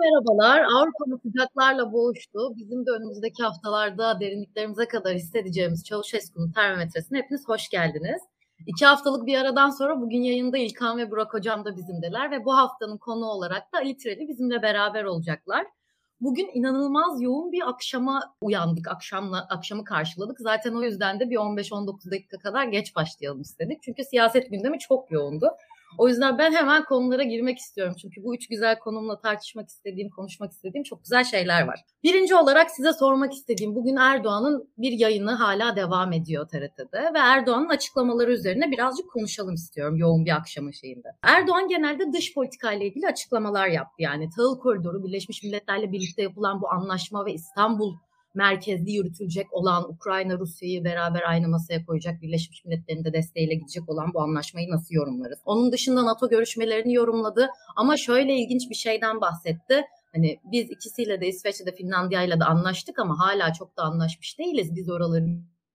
Merhabalar. Avrupa'nın sıcaklarla boğuştu. Bizim de önümüzdeki haftalarda derinliklerimize kadar hissedeceğimiz Çavuşesku'nun termometresine hepiniz hoş geldiniz. İki haftalık bir aradan sonra bugün yayında İlkan ve Burak Hocam da bizimdeler ve bu haftanın konu olarak da Ali Tireli bizimle beraber olacaklar. Bugün inanılmaz yoğun bir akşama uyandık, akşamla akşamı karşıladık. Zaten o yüzden de bir 15-19 dakika kadar geç başlayalım istedik. Çünkü siyaset gündemi çok yoğundu. O yüzden ben hemen konulara girmek istiyorum. Çünkü bu üç güzel konumla tartışmak istediğim, konuşmak istediğim çok güzel şeyler var. Birinci olarak size sormak istediğim bugün Erdoğan'ın bir yayını hala devam ediyor TRT'de ve Erdoğan'ın açıklamaları üzerine birazcık konuşalım istiyorum yoğun bir akşamı şeyinde. Erdoğan genelde dış politika ile ilgili açıklamalar yaptı. Yani tahıl koridoru, Birleşmiş Milletler'le birlikte yapılan bu anlaşma ve İstanbul merkezli yürütülecek olan Ukrayna Rusya'yı beraber aynı masaya koyacak Birleşmiş Milletler'in de desteğiyle gidecek olan bu anlaşmayı nasıl yorumlarız? Onun dışında NATO görüşmelerini yorumladı ama şöyle ilginç bir şeyden bahsetti. Hani biz ikisiyle de İsveç'te de Finlandiya'yla da anlaştık ama hala çok da anlaşmış değiliz. Biz oraları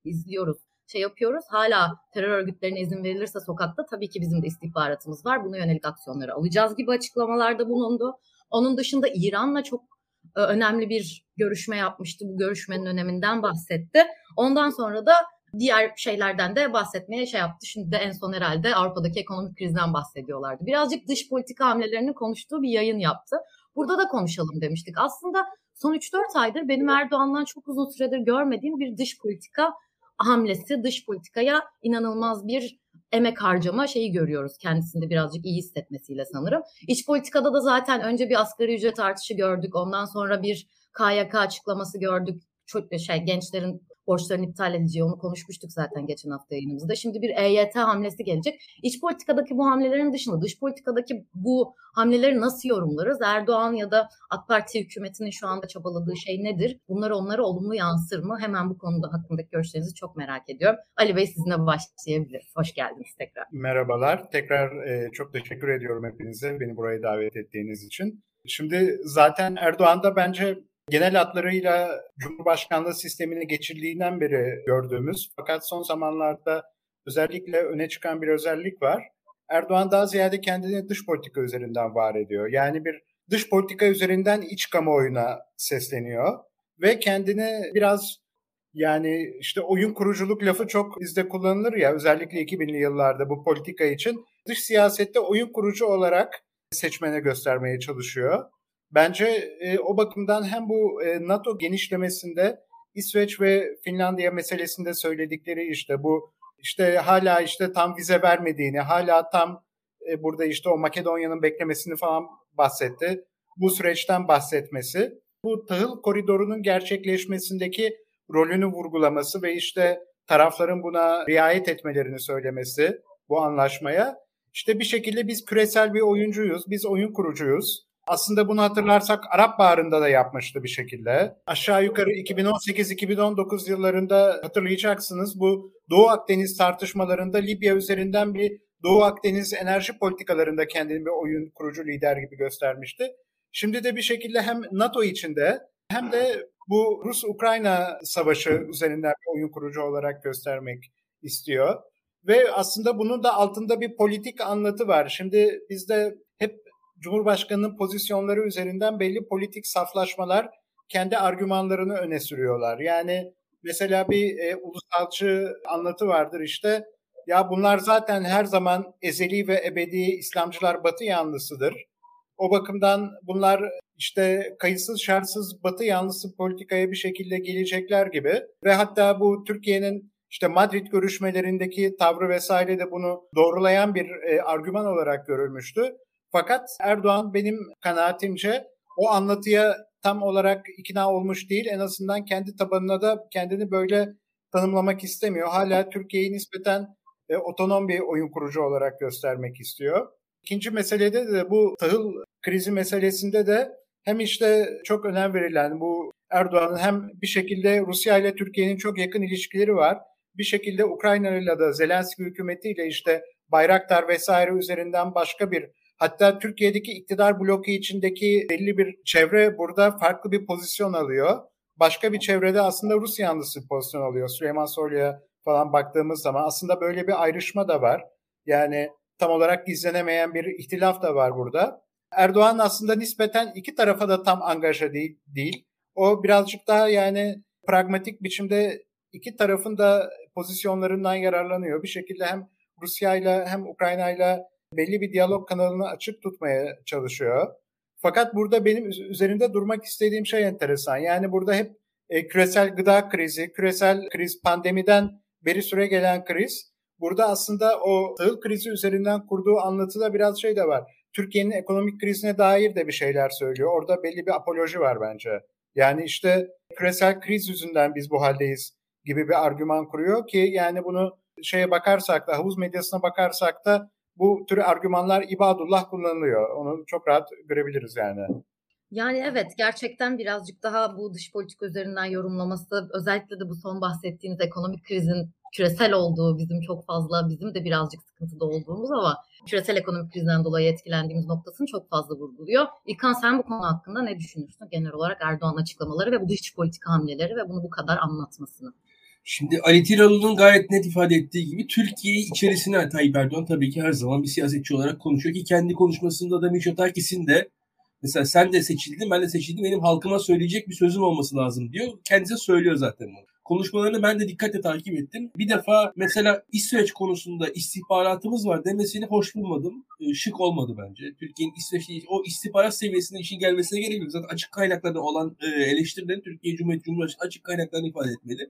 izliyoruz şey yapıyoruz. Hala terör örgütlerine izin verilirse sokakta tabii ki bizim de istihbaratımız var. Buna yönelik aksiyonları alacağız gibi açıklamalarda bulundu. Onun dışında İran'la çok önemli bir görüşme yapmıştı. Bu görüşmenin öneminden bahsetti. Ondan sonra da diğer şeylerden de bahsetmeye şey yaptı. Şimdi de en son herhalde Avrupa'daki ekonomik krizden bahsediyorlardı. Birazcık dış politika hamlelerini konuştuğu bir yayın yaptı. Burada da konuşalım demiştik. Aslında son 3-4 aydır benim Erdoğan'dan çok uzun süredir görmediğim bir dış politika hamlesi, dış politikaya inanılmaz bir emek harcama şeyi görüyoruz kendisinde birazcık iyi hissetmesiyle sanırım. İç politikada da zaten önce bir asgari ücret artışı gördük. Ondan sonra bir KYK açıklaması gördük. Çok şey gençlerin borçlarını iptal edeceği onu konuşmuştuk zaten geçen hafta yayınımızda. Şimdi bir EYT hamlesi gelecek. İç politikadaki bu hamlelerin dışında dış politikadaki bu hamleleri nasıl yorumlarız? Erdoğan ya da AK Parti hükümetinin şu anda çabaladığı şey nedir? Bunlar onlara olumlu yansır mı? Hemen bu konuda hakkındaki görüşlerinizi çok merak ediyorum. Ali Bey sizinle başlayabiliriz. Hoş geldiniz tekrar. Merhabalar. Tekrar e, çok teşekkür ediyorum hepinize beni buraya davet ettiğiniz için. Şimdi zaten Erdoğan da bence genel hatlarıyla Cumhurbaşkanlığı sistemine geçirdiğinden beri gördüğümüz fakat son zamanlarda özellikle öne çıkan bir özellik var. Erdoğan daha ziyade kendini dış politika üzerinden var ediyor. Yani bir dış politika üzerinden iç kamuoyuna sesleniyor ve kendini biraz yani işte oyun kuruculuk lafı çok bizde kullanılır ya özellikle 2000'li yıllarda bu politika için dış siyasette oyun kurucu olarak seçmene göstermeye çalışıyor. Bence e, o bakımdan hem bu e, NATO genişlemesinde İsveç ve Finlandiya meselesinde söyledikleri işte bu işte hala işte tam vize vermediğini, hala tam e, burada işte o Makedonya'nın beklemesini falan bahsetti. Bu süreçten bahsetmesi, bu tahıl koridorunun gerçekleşmesindeki rolünü vurgulaması ve işte tarafların buna riayet etmelerini söylemesi bu anlaşmaya. İşte bir şekilde biz küresel bir oyuncuyuz, biz oyun kurucuyuz. Aslında bunu hatırlarsak Arap Baharı'nda da yapmıştı bir şekilde. Aşağı yukarı 2018-2019 yıllarında hatırlayacaksınız bu Doğu Akdeniz tartışmalarında Libya üzerinden bir Doğu Akdeniz enerji politikalarında kendini bir oyun kurucu lider gibi göstermişti. Şimdi de bir şekilde hem NATO içinde hem de bu Rus-Ukrayna savaşı üzerinden bir oyun kurucu olarak göstermek istiyor. Ve aslında bunun da altında bir politik anlatı var. Şimdi bizde hep Cumhurbaşkanı'nın pozisyonları üzerinden belli politik saflaşmalar kendi argümanlarını öne sürüyorlar. Yani mesela bir e, ulusalcı anlatı vardır işte ya bunlar zaten her zaman ezeli ve ebedi İslamcılar Batı yanlısıdır. O bakımdan bunlar işte kayıtsız şartsız Batı yanlısı politikaya bir şekilde gelecekler gibi ve hatta bu Türkiye'nin işte Madrid görüşmelerindeki tavrı vesaire de bunu doğrulayan bir e, argüman olarak görülmüştü. Fakat Erdoğan benim kanaatimce o anlatıya tam olarak ikna olmuş değil. En azından kendi tabanına da kendini böyle tanımlamak istemiyor. Hala Türkiye'yi nispeten e, otonom bir oyun kurucu olarak göstermek istiyor. İkinci meselede de bu tahıl krizi meselesinde de hem işte çok önem verilen bu Erdoğan'ın hem bir şekilde Rusya ile Türkiye'nin çok yakın ilişkileri var. Bir şekilde Ukrayna ile de Zelenski hükümetiyle işte Bayraktar vesaire üzerinden başka bir Hatta Türkiye'deki iktidar bloku içindeki belli bir çevre burada farklı bir pozisyon alıyor. Başka bir çevrede aslında Rus yanlısı pozisyon alıyor. Süleyman Soylu'ya falan baktığımız zaman aslında böyle bir ayrışma da var. Yani tam olarak gizlenemeyen bir ihtilaf da var burada. Erdoğan aslında nispeten iki tarafa da tam angaja değil. değil. O birazcık daha yani pragmatik biçimde iki tarafın da pozisyonlarından yararlanıyor. Bir şekilde hem Rusya ile hem Ukrayna ile belli bir diyalog kanalını açık tutmaya çalışıyor. Fakat burada benim üzerinde durmak istediğim şey enteresan. Yani burada hep e, küresel gıda krizi, küresel kriz, pandemiden beri süre gelen kriz. Burada aslında o tahıl krizi üzerinden kurduğu anlatıda biraz şey de var. Türkiye'nin ekonomik krizine dair de bir şeyler söylüyor. Orada belli bir apoloji var bence. Yani işte küresel kriz yüzünden biz bu haldeyiz gibi bir argüman kuruyor ki yani bunu şeye bakarsak da havuz medyasına bakarsak da bu tür argümanlar ibadullah kullanılıyor. Onu çok rahat görebiliriz yani. Yani evet gerçekten birazcık daha bu dış politika üzerinden yorumlaması özellikle de bu son bahsettiğiniz ekonomik krizin küresel olduğu bizim çok fazla bizim de birazcık sıkıntıda olduğumuz ama küresel ekonomik krizden dolayı etkilendiğimiz noktasını çok fazla vurguluyor. İlkan sen bu konu hakkında ne düşünürsün genel olarak Erdoğan açıklamaları ve bu dış politika hamleleri ve bunu bu kadar anlatmasını? Şimdi Ali Tiralı'nın gayet net ifade ettiği gibi Türkiye içerisine Tayyip Erdoğan tabii ki her zaman bir siyasetçi olarak konuşuyor ki kendi konuşmasında da Mitsotakis'in de mesela sen de seçildin ben de seçildim benim halkıma söyleyecek bir sözüm olması lazım diyor. Kendisi söylüyor zaten bunu. Konuşmalarını ben de dikkatle takip ettim. Bir defa mesela İsveç konusunda istihbaratımız var demesini hoş bulmadım. Ee, şık olmadı bence. Türkiye'nin İsveç'te o istihbarat seviyesinde işin gelmesine gerek yok. Zaten açık kaynaklarda olan e, eleştirilerin Türkiye Cumhuriyeti Cumhurbaşkanı açık kaynaklarını ifade etmeli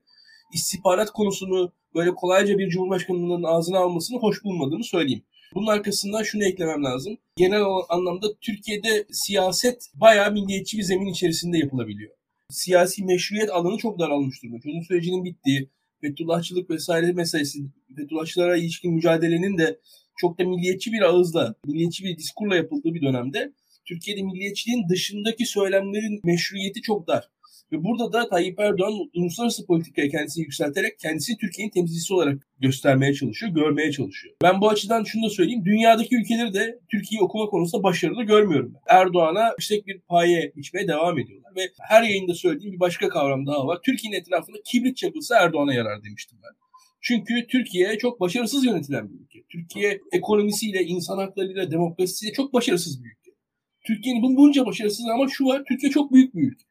istihbarat konusunu böyle kolayca bir cumhurbaşkanının ağzına almasını hoş bulmadığımı söyleyeyim. Bunun arkasından şunu eklemem lazım. Genel anlamda Türkiye'de siyaset bayağı milliyetçi bir zemin içerisinde yapılabiliyor. Siyasi meşruiyet alanı çok daralmış durumda. Çözüm sürecinin bittiği, Fethullahçılık vesaire meselesi, Fethullahçılara ilişkin mücadelenin de çok da milliyetçi bir ağızla, milliyetçi bir diskurla yapıldığı bir dönemde Türkiye'de milliyetçiliğin dışındaki söylemlerin meşruiyeti çok dar. Ve burada da Tayyip Erdoğan uluslararası politikaya kendisini yükselterek kendisi Türkiye'nin temsilcisi olarak göstermeye çalışıyor, görmeye çalışıyor. Ben bu açıdan şunu da söyleyeyim. Dünyadaki ülkeleri de Türkiye'yi okuma konusunda başarılı görmüyorum. Erdoğan'a yüksek bir paye biçmeye devam ediyorlar. Ve her yayında söylediğim bir başka kavram daha var. Türkiye'nin etrafında kibrit çakılsa Erdoğan'a yarar demiştim ben. Çünkü Türkiye çok başarısız yönetilen bir ülke. Türkiye ekonomisiyle, insan haklarıyla, demokrasisiyle çok başarısız bir ülke. Türkiye'nin bunca başarısız ama şu var, Türkiye çok büyük bir ülke.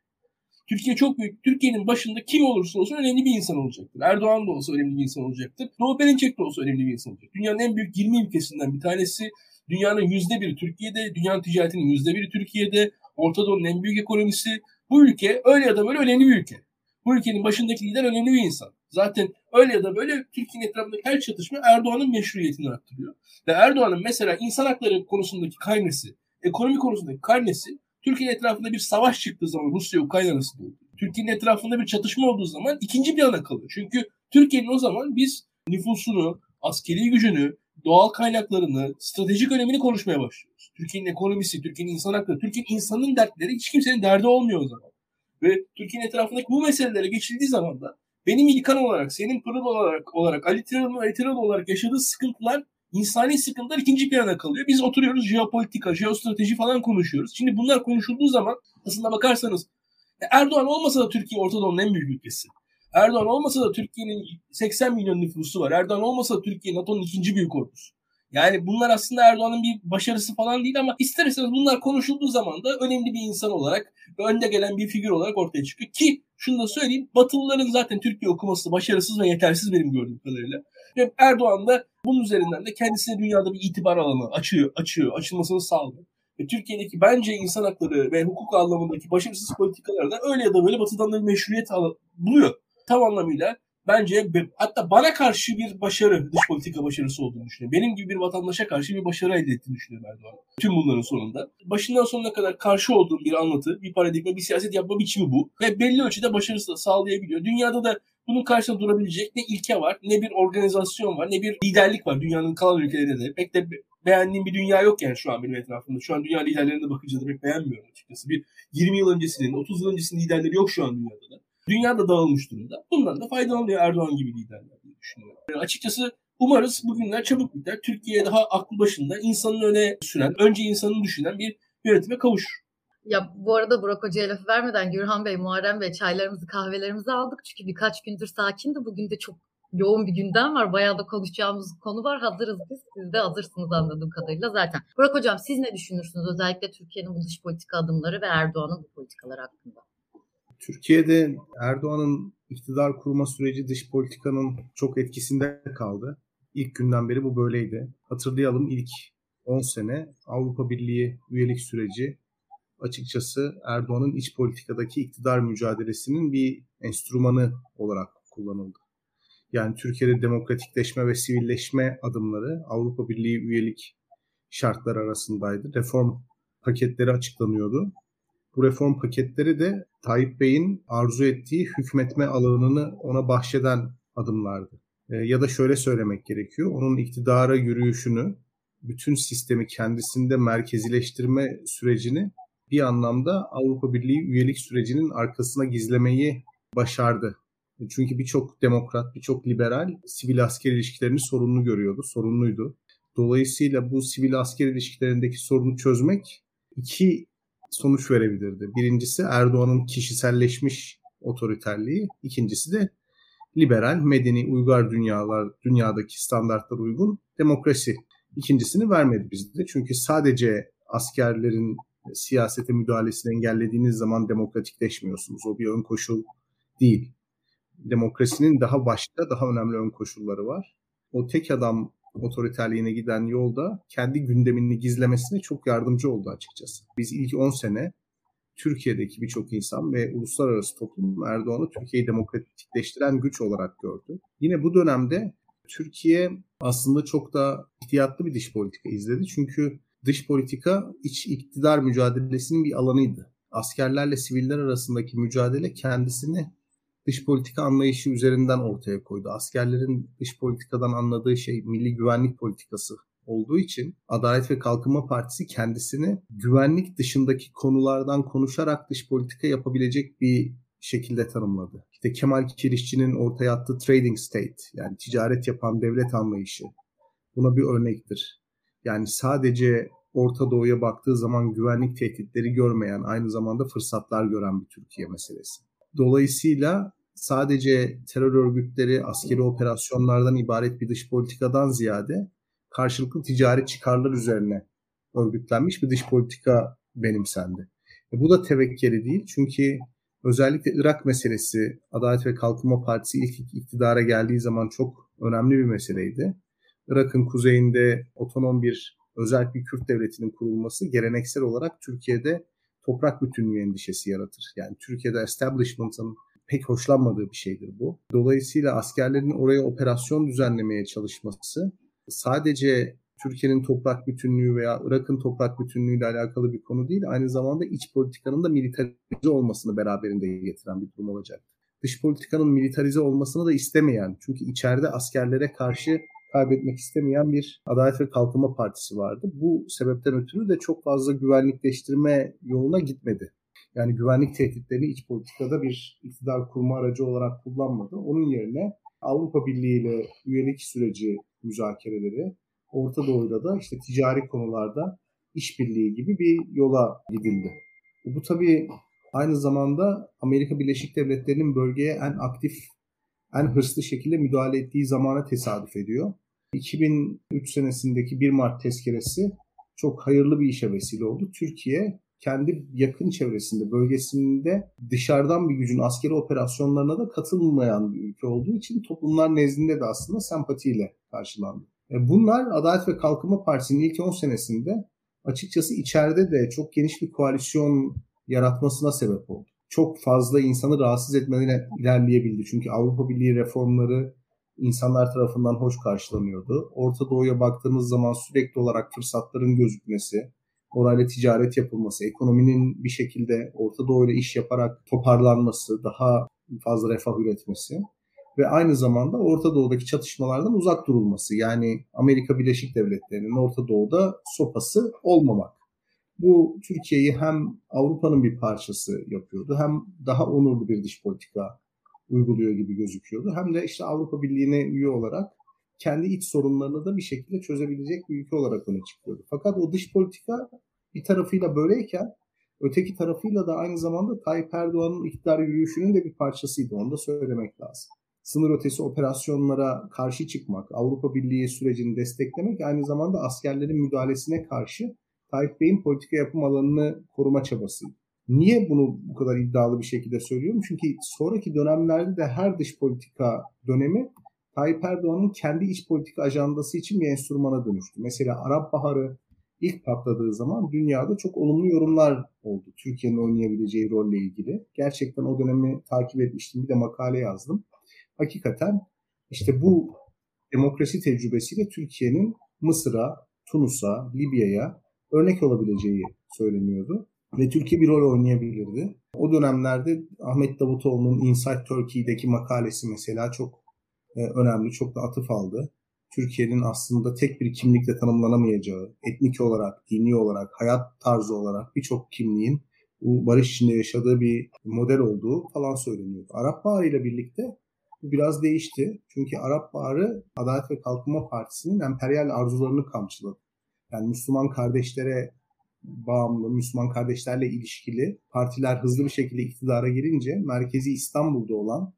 Türkiye çok büyük. Türkiye'nin başında kim olursa olsun önemli bir insan olacaktır. Erdoğan da olsa önemli bir insan olacaktır. Doğu Perinçek de olsa önemli bir insan olacaktır. Dünyanın en büyük 20 ülkesinden bir tanesi. Dünyanın yüzde biri Türkiye'de, dünyanın ticaretinin yüzde biri Türkiye'de, Orta Doğu'nun en büyük ekonomisi. Bu ülke öyle ya da böyle önemli bir ülke. Bu ülkenin başındaki lider önemli bir insan. Zaten öyle ya da böyle Türkiye'nin etrafındaki her çatışma Erdoğan'ın meşruiyetini arttırıyor. Ve Erdoğan'ın mesela insan hakları konusundaki karnesi, ekonomi konusundaki karnesi Türkiye'nin etrafında bir savaş çıktığı zaman Rusya Ukrayna arasında Türkiye'nin etrafında bir çatışma olduğu zaman ikinci plana kalıyor. Çünkü Türkiye'nin o zaman biz nüfusunu, askeri gücünü, doğal kaynaklarını, stratejik önemini konuşmaya başlıyoruz. Türkiye'nin ekonomisi, Türkiye'nin insan hakları, Türkiye'nin insanın dertleri hiç kimsenin derdi olmuyor o zaman. Ve Türkiye'nin etrafındaki bu meselelere geçildiği zaman da benim İlkan olarak, senin Pırıl olarak, olarak Ali Tiran'ın Ali Tiran olarak yaşadığı sıkıntılar insani sıkıntılar ikinci plana kalıyor. Biz oturuyoruz jeopolitika, jeostrateji falan konuşuyoruz. Şimdi bunlar konuşulduğu zaman aslında bakarsanız Erdoğan olmasa da Türkiye Orta en büyük ülkesi. Erdoğan olmasa da Türkiye'nin 80 milyon nüfusu var. Erdoğan olmasa da Türkiye NATO'nun ikinci büyük ordusu. Yani bunlar aslında Erdoğan'ın bir başarısı falan değil ama ister istemez bunlar konuşulduğu zaman da önemli bir insan olarak önde gelen bir figür olarak ortaya çıkıyor. Ki şunu da söyleyeyim Batılıların zaten Türkiye okuması başarısız ve yetersiz benim gördüğüm kadarıyla. Ve Erdoğan da bunun üzerinden de kendisine dünyada bir itibar alanı açıyor, açıyor, açılmasını sağlıyor. Ve Türkiye'deki bence insan hakları ve hukuk anlamındaki başarısız politikalar da öyle ya da böyle batıdan da bir meşruiyet buluyor. Tam anlamıyla bence hatta bana karşı bir başarı, dış politika başarısı olduğunu düşünüyorum. Benim gibi bir vatandaşa karşı bir başarı elde ettiğini düşünüyorum Erdoğan. Tüm bunların sonunda. Başından sonuna kadar karşı olduğum bir anlatı, bir paradigma, bir siyaset yapma biçimi bu. Ve belli ölçüde başarısı sağlayabiliyor. Dünyada da bunun karşısında durabilecek ne ilke var, ne bir organizasyon var, ne bir liderlik var dünyanın kalan ülkelerinde de. Pek de beğendiğim bir dünya yok yani şu an benim etrafımda. Şu an dünya liderlerine bakınca da pek beğenmiyorum açıkçası. Bir 20 yıl öncesinin, 30 yıl öncesinin liderleri yok şu an dünyada da. Dünya da dağılmış durumda. Bundan da faydalanıyor Erdoğan gibi liderler diye düşünüyorum. Yani açıkçası umarız bugünler çabuk biter. Türkiye daha aklı başında insanın öne süren, önce insanın düşünen bir yönetime kavuşur. Ya bu arada Burak Hoca'ya lafı vermeden Gürhan Bey, Muharrem Bey çaylarımızı kahvelerimizi aldık. Çünkü birkaç gündür sakindi. Bugün de çok yoğun bir gündem var. Bayağı da konuşacağımız konu var. Hazırız biz. Siz de hazırsınız anladığım kadarıyla zaten. Burak Hocam siz ne düşünürsünüz? Özellikle Türkiye'nin bu dış politika adımları ve Erdoğan'ın bu politikaları hakkında. Türkiye'de Erdoğan'ın iktidar kurma süreci dış politikanın çok etkisinde kaldı. İlk günden beri bu böyleydi. Hatırlayalım ilk 10 sene Avrupa Birliği üyelik süreci açıkçası Erdoğan'ın iç politikadaki iktidar mücadelesinin bir enstrümanı olarak kullanıldı. Yani Türkiye'de demokratikleşme ve sivilleşme adımları Avrupa Birliği üyelik şartları arasındaydı. Reform paketleri açıklanıyordu. Bu reform paketleri de Tayyip Bey'in arzu ettiği hükmetme alanını ona bahşeden adımlardı. E, ya da şöyle söylemek gerekiyor. Onun iktidara yürüyüşünü, bütün sistemi kendisinde merkezileştirme sürecini bir anlamda Avrupa Birliği üyelik sürecinin arkasına gizlemeyi başardı. Çünkü birçok demokrat, birçok liberal sivil asker ilişkilerini sorunlu görüyordu, sorunluydu. Dolayısıyla bu sivil asker ilişkilerindeki sorunu çözmek iki sonuç verebilirdi. Birincisi Erdoğan'ın kişiselleşmiş otoriterliği, ikincisi de liberal, medeni, uygar dünyalar, dünyadaki standartlara uygun demokrasi. İkincisini vermedi bizde. Çünkü sadece askerlerin siyasete müdahalesini engellediğiniz zaman demokratikleşmiyorsunuz. O bir ön koşul değil. Demokrasinin daha başka, daha önemli ön koşulları var. O tek adam otoriterliğine giden yolda kendi gündemini gizlemesine çok yardımcı oldu açıkçası. Biz ilk 10 sene Türkiye'deki birçok insan ve uluslararası toplum Erdoğan'ı Türkiye'yi demokratikleştiren güç olarak gördü. Yine bu dönemde Türkiye aslında çok da ihtiyatlı bir dış politika izledi. Çünkü dış politika iç iktidar mücadelesinin bir alanıydı. Askerlerle siviller arasındaki mücadele kendisini dış politika anlayışı üzerinden ortaya koydu. Askerlerin dış politikadan anladığı şey milli güvenlik politikası olduğu için Adalet ve Kalkınma Partisi kendisini güvenlik dışındaki konulardan konuşarak dış politika yapabilecek bir şekilde tanımladı. İşte Kemal Kirişçi'nin ortaya attığı trading state yani ticaret yapan devlet anlayışı buna bir örnektir. Yani sadece Orta Doğu'ya baktığı zaman güvenlik tehditleri görmeyen, aynı zamanda fırsatlar gören bir Türkiye meselesi. Dolayısıyla sadece terör örgütleri, askeri operasyonlardan ibaret bir dış politikadan ziyade karşılıklı ticari çıkarlar üzerine örgütlenmiş bir dış politika benimsendi. E bu da tevekkeli değil çünkü özellikle Irak meselesi Adalet ve Kalkınma Partisi ilk iktidara geldiği zaman çok önemli bir meseleydi. Irak'ın kuzeyinde otonom bir özel bir Kürt devletinin kurulması geleneksel olarak Türkiye'de toprak bütünlüğü endişesi yaratır. Yani Türkiye'de establishment'ın pek hoşlanmadığı bir şeydir bu. Dolayısıyla askerlerin oraya operasyon düzenlemeye çalışması sadece Türkiye'nin toprak bütünlüğü veya Irak'ın toprak bütünlüğüyle alakalı bir konu değil, aynı zamanda iç politikanın da militarize olmasını beraberinde getiren bir durum olacak. Dış politikanın militarize olmasını da istemeyen, çünkü içeride askerlere karşı kaybetmek istemeyen bir Adalet ve Kalkınma Partisi vardı. Bu sebepten ötürü de çok fazla güvenlikleştirme yoluna gitmedi. Yani güvenlik tehditlerini iç politikada bir iktidar kurma aracı olarak kullanmadı. Onun yerine Avrupa Birliği ile üyelik süreci müzakereleri, Orta Doğu'da da işte ticari konularda işbirliği gibi bir yola gidildi. Bu tabii aynı zamanda Amerika Birleşik Devletleri'nin bölgeye en aktif, en hırslı şekilde müdahale ettiği zamana tesadüf ediyor. 2003 senesindeki 1 Mart tezkeresi çok hayırlı bir işe vesile oldu. Türkiye kendi yakın çevresinde, bölgesinde dışarıdan bir gücün askeri operasyonlarına da katılmayan bir ülke olduğu için toplumlar nezdinde de aslında sempatiyle karşılandı. E, bunlar Adalet ve Kalkınma Partisi'nin ilk 10 senesinde açıkçası içeride de çok geniş bir koalisyon yaratmasına sebep oldu. Çok fazla insanı rahatsız etmeden ilerleyebildi. Çünkü Avrupa Birliği reformları insanlar tarafından hoş karşılanıyordu. Orta Doğu'ya baktığınız zaman sürekli olarak fırsatların gözükmesi, orayla ticaret yapılması, ekonominin bir şekilde Orta Doğu ile iş yaparak toparlanması, daha fazla refah üretmesi ve aynı zamanda Orta Doğu'daki çatışmalardan uzak durulması. Yani Amerika Birleşik Devletleri'nin Orta Doğu'da sopası olmamak. Bu Türkiye'yi hem Avrupa'nın bir parçası yapıyordu hem daha onurlu bir dış politika uyguluyor gibi gözüküyordu. Hem de işte Avrupa Birliği'ne üye olarak kendi iç sorunlarını da bir şekilde çözebilecek bir ülke olarak öne çıkıyordu. Fakat o dış politika bir tarafıyla böyleyken öteki tarafıyla da aynı zamanda Tayyip Erdoğan'ın iktidar yürüyüşünün de bir parçasıydı. Onu da söylemek lazım. sınır ötesi operasyonlara karşı çıkmak, Avrupa Birliği sürecini desteklemek aynı zamanda askerlerin müdahalesine karşı Tayyip Bey'in politika yapım alanını koruma çabası. Niye bunu bu kadar iddialı bir şekilde söylüyorum? Çünkü sonraki dönemlerde de her dış politika dönemi Tayyip Erdoğan'ın kendi iç politika ajandası için bir enstrümana dönüştü. Mesela Arap Baharı ilk patladığı zaman dünyada çok olumlu yorumlar oldu. Türkiye'nin oynayabileceği rolle ilgili. Gerçekten o dönemi takip etmiştim. Bir de makale yazdım. Hakikaten işte bu demokrasi tecrübesiyle Türkiye'nin Mısır'a, Tunus'a, Libya'ya örnek olabileceği söyleniyordu. Ve Türkiye bir rol oynayabilirdi. O dönemlerde Ahmet Davutoğlu'nun Inside Turkey'deki makalesi mesela çok e, önemli, çok da atıf aldı. Türkiye'nin aslında tek bir kimlikle tanımlanamayacağı, etnik olarak, dini olarak, hayat tarzı olarak birçok kimliğin bu barış içinde yaşadığı bir model olduğu falan söyleniyordu. Arap Baharı ile birlikte bu biraz değişti. Çünkü Arap Baharı Adalet ve Kalkınma Partisi'nin emperyal arzularını kamçıladı. Yani Müslüman kardeşlere bağımlı, Müslüman kardeşlerle ilişkili partiler hızlı bir şekilde iktidara girince merkezi İstanbul'da olan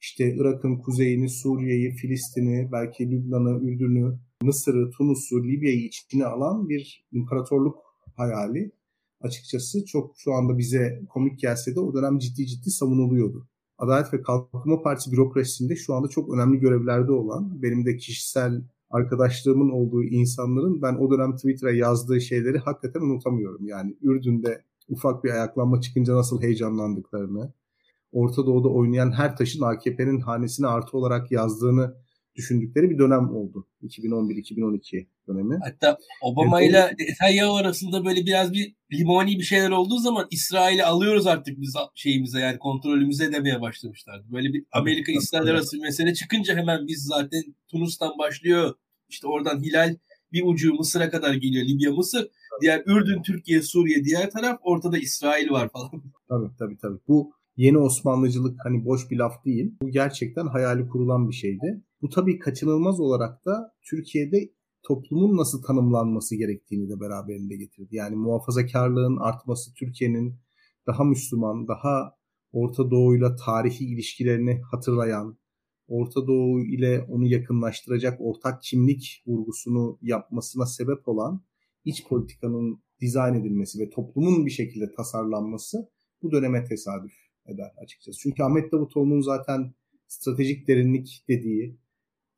işte Irak'ın kuzeyini, Suriye'yi, Filistin'i, belki Lübnan'ı, Ürdün'ü, Mısır'ı, Tunus'u, Libya'yı içine alan bir imparatorluk hayali açıkçası çok şu anda bize komik gelse de o dönem ciddi ciddi savunuluyordu. Adalet ve Kalkınma Partisi bürokrasisinde şu anda çok önemli görevlerde olan, benim de kişisel arkadaşlığımın olduğu insanların ben o dönem Twitter'a yazdığı şeyleri hakikaten unutamıyorum. Yani Ürdün'de ufak bir ayaklanma çıkınca nasıl heyecanlandıklarını, Orta Doğu'da oynayan her taşın AKP'nin hanesine artı olarak yazdığını düşündükleri bir dönem oldu. 2011-2012 dönemi. Hatta Obama ile Netanyahu arasında böyle biraz bir limoni bir şeyler olduğu zaman İsrail'i alıyoruz artık biz şeyimize yani kontrolümüze demeye başlamışlardı. Böyle bir Amerika İsrail arası bir mesele çıkınca hemen biz zaten Tunus'tan başlıyor. İşte oradan Hilal bir ucu Mısır'a kadar geliyor. Libya, Mısır. Diğer Ürdün, Türkiye, Suriye diğer taraf. Ortada İsrail var falan. Tabii tabii tabii. Bu yeni Osmanlıcılık hani boş bir laf değil. Bu gerçekten hayali kurulan bir şeydi. Bu tabii kaçınılmaz olarak da Türkiye'de toplumun nasıl tanımlanması gerektiğini de beraberinde getirdi. Yani muhafazakarlığın artması Türkiye'nin daha Müslüman, daha Orta Doğu'yla tarihi ilişkilerini hatırlayan, Orta Doğu ile onu yakınlaştıracak ortak kimlik vurgusunu yapmasına sebep olan iç politikanın dizayn edilmesi ve toplumun bir şekilde tasarlanması bu döneme tesadüf eder açıkçası. Çünkü Ahmet Davutoğlu'nun zaten stratejik derinlik dediği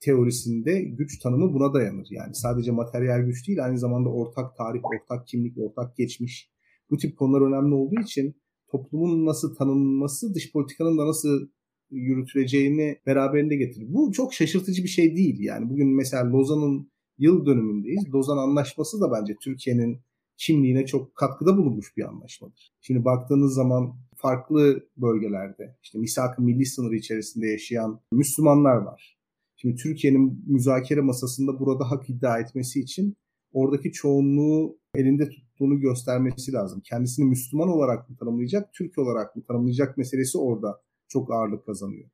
teorisinde güç tanımı buna dayanır. Yani sadece materyal güç değil aynı zamanda ortak tarih, ortak kimlik, ortak geçmiş. Bu tip konular önemli olduğu için toplumun nasıl tanınması dış politikanın da nasıl yürütüleceğini beraberinde getirir. Bu çok şaşırtıcı bir şey değil. Yani bugün mesela Lozan'ın yıl dönümündeyiz. Lozan Anlaşması da bence Türkiye'nin kimliğine çok katkıda bulunmuş bir anlaşmadır. Şimdi baktığınız zaman farklı bölgelerde işte misak-ı milli sınırı içerisinde yaşayan Müslümanlar var. Şimdi Türkiye'nin müzakere masasında burada hak iddia etmesi için oradaki çoğunluğu elinde tuttuğunu göstermesi lazım. Kendisini Müslüman olarak mı tanımlayacak, Türk olarak mı tanımlayacak meselesi orada çok ağırlık kazanıyor.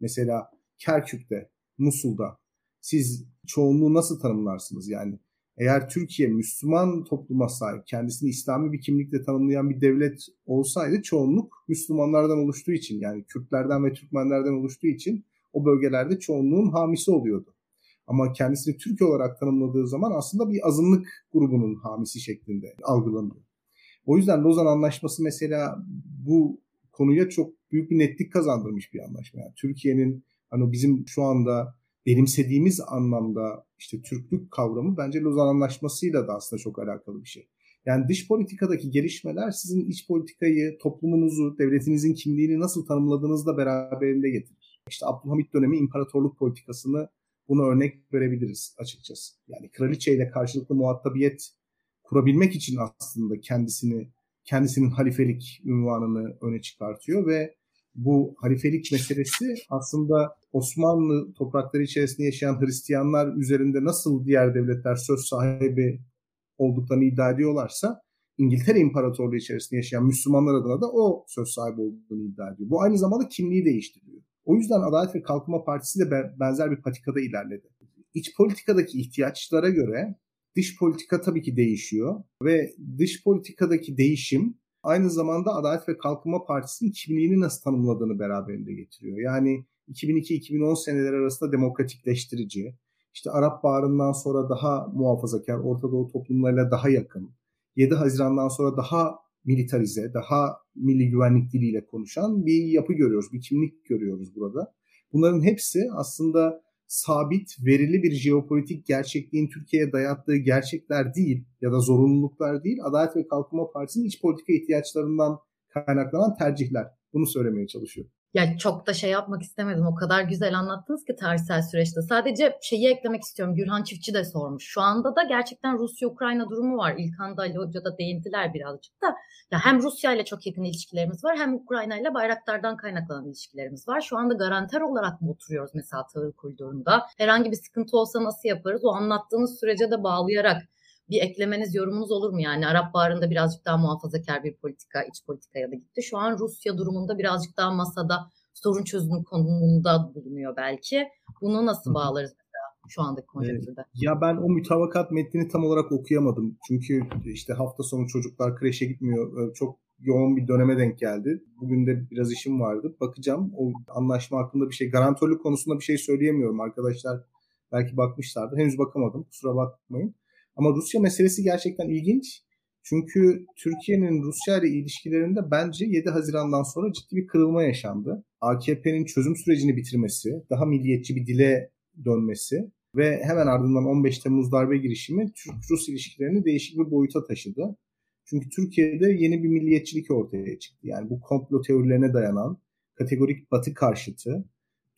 Mesela Kerkük'te, Musul'da siz çoğunluğu nasıl tanımlarsınız? Yani eğer Türkiye Müslüman topluma sahip, kendisini İslami bir kimlikle tanımlayan bir devlet olsaydı çoğunluk Müslümanlardan oluştuğu için yani Kürtlerden ve Türkmenlerden oluştuğu için o bölgelerde çoğunluğun hamisi oluyordu. Ama kendisini Türk olarak tanımladığı zaman aslında bir azınlık grubunun hamisi şeklinde algılanıyor. O yüzden Lozan Anlaşması mesela bu konuya çok büyük bir netlik kazandırmış bir anlaşma. Yani Türkiye'nin hani bizim şu anda benimsediğimiz anlamda işte Türklük kavramı bence Lozan Anlaşması'yla da aslında çok alakalı bir şey. Yani dış politikadaki gelişmeler sizin iç politikayı, toplumunuzu, devletinizin kimliğini nasıl tanımladığınızla beraberinde getirir. İşte Abdülhamit dönemi imparatorluk politikasını bunu örnek verebiliriz açıkçası. Yani kraliçe ile karşılıklı muhatabiyet kurabilmek için aslında kendisini kendisinin halifelik ünvanını öne çıkartıyor ve bu halifelik meselesi aslında Osmanlı toprakları içerisinde yaşayan Hristiyanlar üzerinde nasıl diğer devletler söz sahibi olduklarını iddia ediyorlarsa İngiltere İmparatorluğu içerisinde yaşayan Müslümanlar adına da o söz sahibi olduğunu iddia ediyor. Bu aynı zamanda kimliği değiştiriyor. O yüzden Adalet ve Kalkınma Partisi de benzer bir patikada ilerledi. İç politikadaki ihtiyaçlara göre dış politika tabii ki değişiyor ve dış politikadaki değişim aynı zamanda Adalet ve Kalkınma Partisi'nin kimliğini nasıl tanımladığını beraberinde getiriyor. Yani 2002-2010 seneleri arasında demokratikleştirici, işte Arap Baharı'ndan sonra daha muhafazakar, Orta Doğu toplumlarıyla daha yakın, 7 Haziran'dan sonra daha militarize, daha milli güvenlik diliyle konuşan bir yapı görüyoruz, bir kimlik görüyoruz burada. Bunların hepsi aslında sabit, verili bir jeopolitik gerçekliğin Türkiye'ye dayattığı gerçekler değil ya da zorunluluklar değil, Adalet ve Kalkınma Partisi'nin iç politika ihtiyaçlarından kaynaklanan tercihler. Bunu söylemeye çalışıyorum. Ya çok da şey yapmak istemedim. O kadar güzel anlattınız ki tarihsel süreçte. Sadece şeyi eklemek istiyorum. Gürhan Çiftçi de sormuş. Şu anda da gerçekten Rusya-Ukrayna durumu var. İlkan da Ali Hoca da değindiler birazcık da. Ya hem Rusya ile çok yakın ilişkilerimiz var hem Ukrayna ile Bayraktar'dan kaynaklanan ilişkilerimiz var. Şu anda garanter olarak mı oturuyoruz mesela tahıl koridorunda? Herhangi bir sıkıntı olsa nasıl yaparız? O anlattığınız sürece de bağlayarak bir eklemeniz, yorumunuz olur mu? Yani Arap Baharı'nda birazcık daha muhafazakar bir politika, iç politikaya da gitti. Şu an Rusya durumunda birazcık daha masada sorun çözümü konumunda bulunuyor belki. Bunu nasıl bağlarız şu andaki konjonktürde? Ya ben o mütabakat metnini tam olarak okuyamadım. Çünkü işte hafta sonu çocuklar kreşe gitmiyor. Çok yoğun bir döneme denk geldi. Bugün de biraz işim vardı. Bakacağım o anlaşma hakkında bir şey. Garantörlük konusunda bir şey söyleyemiyorum. Arkadaşlar belki bakmışlardı. Henüz bakamadım. Kusura bakmayın. Ama Rusya meselesi gerçekten ilginç. Çünkü Türkiye'nin Rusya ile ilişkilerinde bence 7 Haziran'dan sonra ciddi bir kırılma yaşandı. AKP'nin çözüm sürecini bitirmesi, daha milliyetçi bir dile dönmesi ve hemen ardından 15 Temmuz darbe girişimi Türk-Rus ilişkilerini değişik bir boyuta taşıdı. Çünkü Türkiye'de yeni bir milliyetçilik ortaya çıktı. Yani bu komplo teorilerine dayanan kategorik batı karşıtı,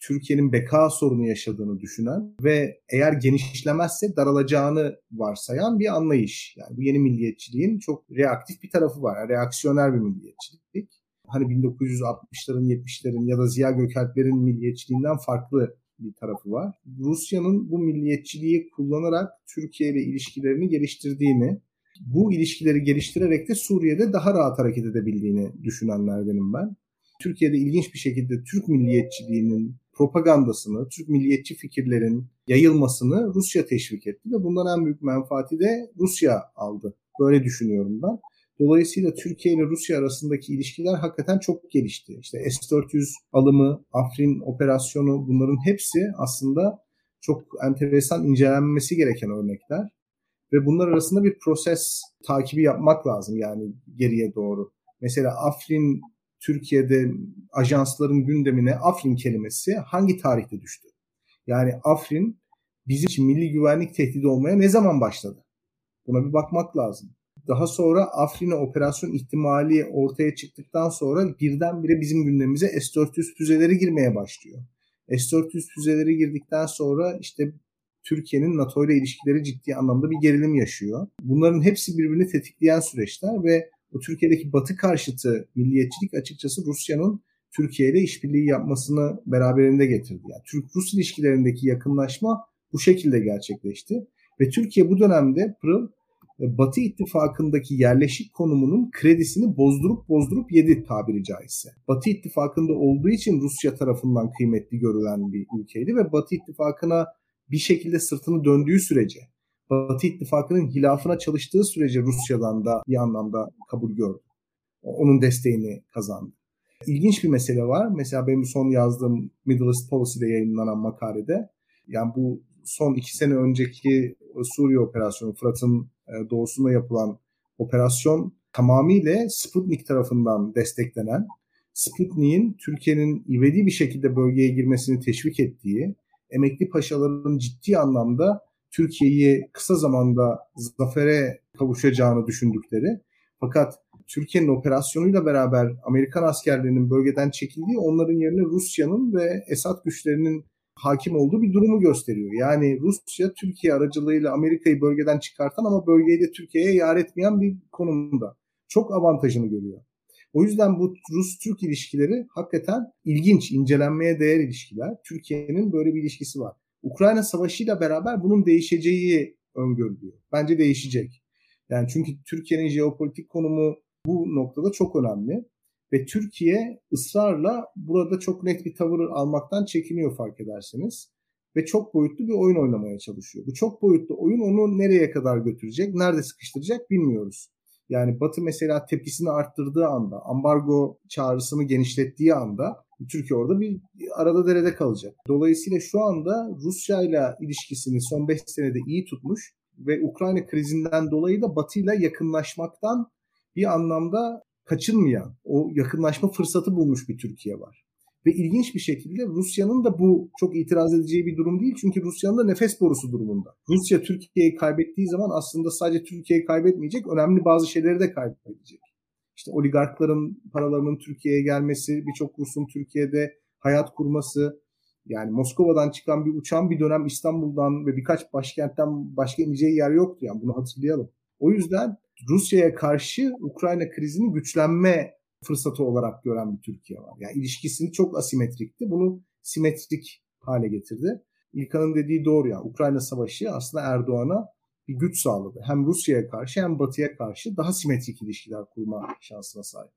Türkiye'nin beka sorunu yaşadığını düşünen ve eğer genişlemezse daralacağını varsayan bir anlayış. Yani bu yeni milliyetçiliğin çok reaktif bir tarafı var. Yani reaksiyoner bir milliyetçilik. Hani 1960'ların, 70'lerin ya da Ziya Gökalp'lerin milliyetçiliğinden farklı bir tarafı var. Rusya'nın bu milliyetçiliği kullanarak Türkiye ile ilişkilerini geliştirdiğini, bu ilişkileri geliştirerek de Suriye'de daha rahat hareket edebildiğini düşünenlerdenim ben. Türkiye'de ilginç bir şekilde Türk milliyetçiliğinin propagandasını, Türk milliyetçi fikirlerin yayılmasını Rusya teşvik etti ve bundan en büyük menfaati de Rusya aldı. Böyle düşünüyorum ben. Dolayısıyla Türkiye ile Rusya arasındaki ilişkiler hakikaten çok gelişti. İşte S-400 alımı, Afrin operasyonu bunların hepsi aslında çok enteresan incelenmesi gereken örnekler. Ve bunlar arasında bir proses takibi yapmak lazım yani geriye doğru. Mesela Afrin Türkiye'de ajansların gündemine Afrin kelimesi hangi tarihte düştü? Yani Afrin bizim için milli güvenlik tehdidi olmaya ne zaman başladı? Buna bir bakmak lazım. Daha sonra Afrin'e operasyon ihtimali ortaya çıktıktan sonra birdenbire bizim gündemimize S-400 füzeleri girmeye başlıyor. S-400 füzeleri girdikten sonra işte Türkiye'nin NATO ile ilişkileri ciddi anlamda bir gerilim yaşıyor. Bunların hepsi birbirini tetikleyen süreçler ve bu Türkiye'deki batı karşıtı milliyetçilik açıkçası Rusya'nın Türkiye ile işbirliği yapmasını beraberinde getirdi. Yani Türk-Rus ilişkilerindeki yakınlaşma bu şekilde gerçekleşti. Ve Türkiye bu dönemde Pırıl e, Batı ittifakındaki yerleşik konumunun kredisini bozdurup bozdurup yedi tabiri caizse. Batı ittifakında olduğu için Rusya tarafından kıymetli görülen bir ülkeydi ve Batı ittifakına bir şekilde sırtını döndüğü sürece Batı ittifakının hilafına çalıştığı sürece Rusya'dan da bir anlamda kabul gördü. Onun desteğini kazandı. İlginç bir mesele var. Mesela benim son yazdığım Middle East Policy'de yayınlanan makalede yani bu son iki sene önceki Suriye operasyonu, Fırat'ın e, doğusunda yapılan operasyon tamamıyla Sputnik tarafından desteklenen, Sputnik'in Türkiye'nin ivedi bir şekilde bölgeye girmesini teşvik ettiği, emekli paşaların ciddi anlamda Türkiye'yi kısa zamanda zafere kavuşacağını düşündükleri fakat Türkiye'nin operasyonuyla beraber Amerikan askerlerinin bölgeden çekildiği onların yerine Rusya'nın ve Esad güçlerinin hakim olduğu bir durumu gösteriyor. Yani Rusya Türkiye aracılığıyla Amerika'yı bölgeden çıkartan ama bölgeyi de Türkiye'ye yar etmeyen bir konumda. Çok avantajını görüyor. O yüzden bu Rus-Türk ilişkileri hakikaten ilginç, incelenmeye değer ilişkiler. Türkiye'nin böyle bir ilişkisi var. Ukrayna Savaşı'yla beraber bunun değişeceği öngörülüyor. Bence değişecek. Yani çünkü Türkiye'nin jeopolitik konumu bu noktada çok önemli. Ve Türkiye ısrarla burada çok net bir tavır almaktan çekiniyor fark ederseniz. Ve çok boyutlu bir oyun oynamaya çalışıyor. Bu çok boyutlu oyun onu nereye kadar götürecek, nerede sıkıştıracak bilmiyoruz. Yani Batı mesela tepkisini arttırdığı anda, ambargo çağrısını genişlettiği anda Türkiye orada bir arada derede kalacak. Dolayısıyla şu anda Rusya ile ilişkisini son 5 senede iyi tutmuş ve Ukrayna krizinden dolayı da Batı ile yakınlaşmaktan bir anlamda kaçınmayan, o yakınlaşma fırsatı bulmuş bir Türkiye var. Ve ilginç bir şekilde Rusya'nın da bu çok itiraz edeceği bir durum değil. Çünkü Rusya'nın da nefes borusu durumunda. Rusya Türkiye'yi kaybettiği zaman aslında sadece Türkiye'yi kaybetmeyecek, önemli bazı şeyleri de kaybedecek. İşte oligarkların paralarının Türkiye'ye gelmesi, birçok Rus'un Türkiye'de hayat kurması, yani Moskova'dan çıkan bir uçağın bir dönem İstanbul'dan ve birkaç başkentten başka ineceği yer yoktu. Yani bunu hatırlayalım. O yüzden Rusya'ya karşı Ukrayna krizini güçlenme fırsatı olarak gören bir Türkiye var. Yani ilişkisini çok asimetrikti. Bunu simetrik hale getirdi. İlkan'ın dediği doğru ya. Ukrayna Savaşı aslında Erdoğan'a bir güç sağladı. Hem Rusya'ya karşı hem Batı'ya karşı daha simetrik ilişkiler kurma şansına sahip.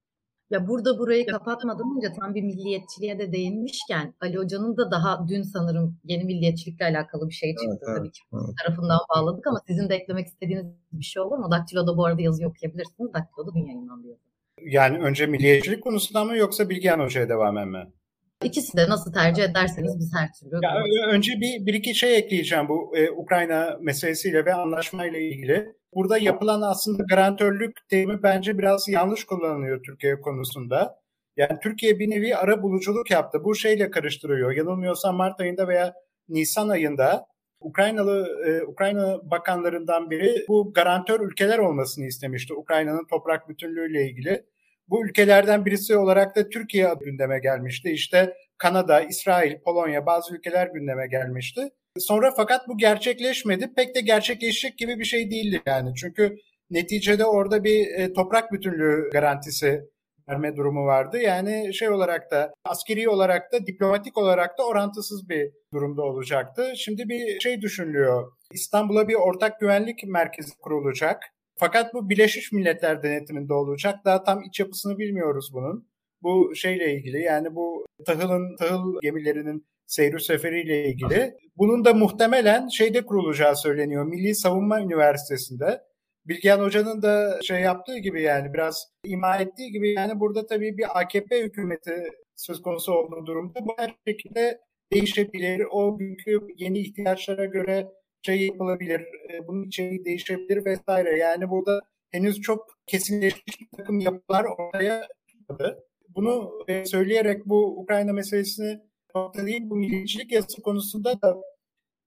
Ya burada burayı kapatmadan önce tam bir milliyetçiliğe de değinmişken Ali Hoca'nın da daha dün sanırım yeni milliyetçilikle alakalı bir şey çıktı. Evet, Tabii ki evet. tarafından bağladık ama sizin de eklemek istediğiniz bir şey olur mu? Daktilo'da bu arada yazı okuyabilirsiniz. Daktilo'da dün yayınlandı yazı. Yani önce milliyetçilik konusunda mı yoksa Bilgehan Hoca'ya devam mi? İkisi de nasıl tercih ederseniz biz her türlü. Ya, önce bir, bir iki şey ekleyeceğim bu e, Ukrayna meselesiyle ve anlaşmayla ilgili. Burada yapılan aslında garantörlük terimi bence biraz yanlış kullanılıyor Türkiye konusunda. Yani Türkiye bir nevi ara buluculuk yaptı. Bu şeyle karıştırıyor. Yanılmıyorsam Mart ayında veya Nisan ayında Ukraynalı e, Ukrayna bakanlarından biri bu garantör ülkeler olmasını istemişti Ukrayna'nın toprak bütünlüğüyle ilgili. Bu ülkelerden birisi olarak da Türkiye gündeme gelmişti. İşte Kanada, İsrail, Polonya bazı ülkeler gündeme gelmişti. Sonra fakat bu gerçekleşmedi. Pek de gerçekleşecek gibi bir şey değildi yani. Çünkü neticede orada bir e, toprak bütünlüğü garantisi verme durumu vardı. Yani şey olarak da askeri olarak da diplomatik olarak da orantısız bir durumda olacaktı. Şimdi bir şey düşünülüyor. İstanbul'a bir ortak güvenlik merkezi kurulacak. Fakat bu Birleşmiş Milletler denetiminde olacak. Daha tam iç yapısını bilmiyoruz bunun. Bu şeyle ilgili yani bu tahılın tahıl gemilerinin seyir seferiyle ilgili. Bunun da muhtemelen şeyde kurulacağı söyleniyor. Milli Savunma Üniversitesi'nde. Bilgehan Hoca'nın da şey yaptığı gibi yani biraz ima ettiği gibi yani burada tabii bir AKP hükümeti söz konusu olduğu durumda bu her şekilde değişebilir. O günkü yeni ihtiyaçlara göre şey yapılabilir, e, bunun içeriği değişebilir vesaire. Yani burada henüz çok kesinleşmiş bir takım yapılar ortaya çıkmadı. Bunu e, söyleyerek bu Ukrayna meselesini nokta değil, bu milliyetçilik yasası konusunda da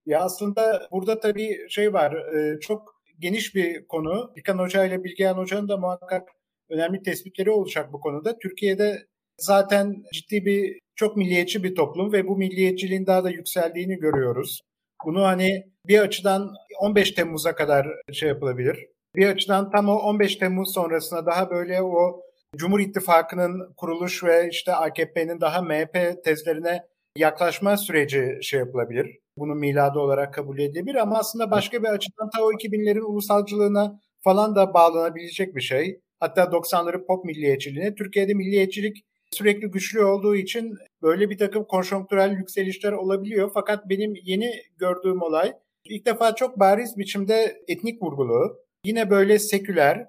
ya aslında burada tabii şey var, e, çok geniş bir konu. İlkan Hoca ile Bilgehan Hoca'nın da muhakkak önemli tespitleri olacak bu konuda. Türkiye'de zaten ciddi bir çok milliyetçi bir toplum ve bu milliyetçiliğin daha da yükseldiğini görüyoruz. Bunu hani bir açıdan 15 Temmuz'a kadar şey yapılabilir. Bir açıdan tam o 15 Temmuz sonrasında daha böyle o Cumhur İttifakı'nın kuruluş ve işte AKP'nin daha MHP tezlerine yaklaşma süreci şey yapılabilir. Bunu miladı olarak kabul edilebilir ama aslında başka bir açıdan ta o 2000'lerin ulusalcılığına falan da bağlanabilecek bir şey. Hatta 90'ları pop milliyetçiliğine. Türkiye'de milliyetçilik sürekli güçlü olduğu için böyle bir takım konjonktürel yükselişler olabiliyor. Fakat benim yeni gördüğüm olay ilk defa çok bariz biçimde etnik vurgulu. Yine böyle seküler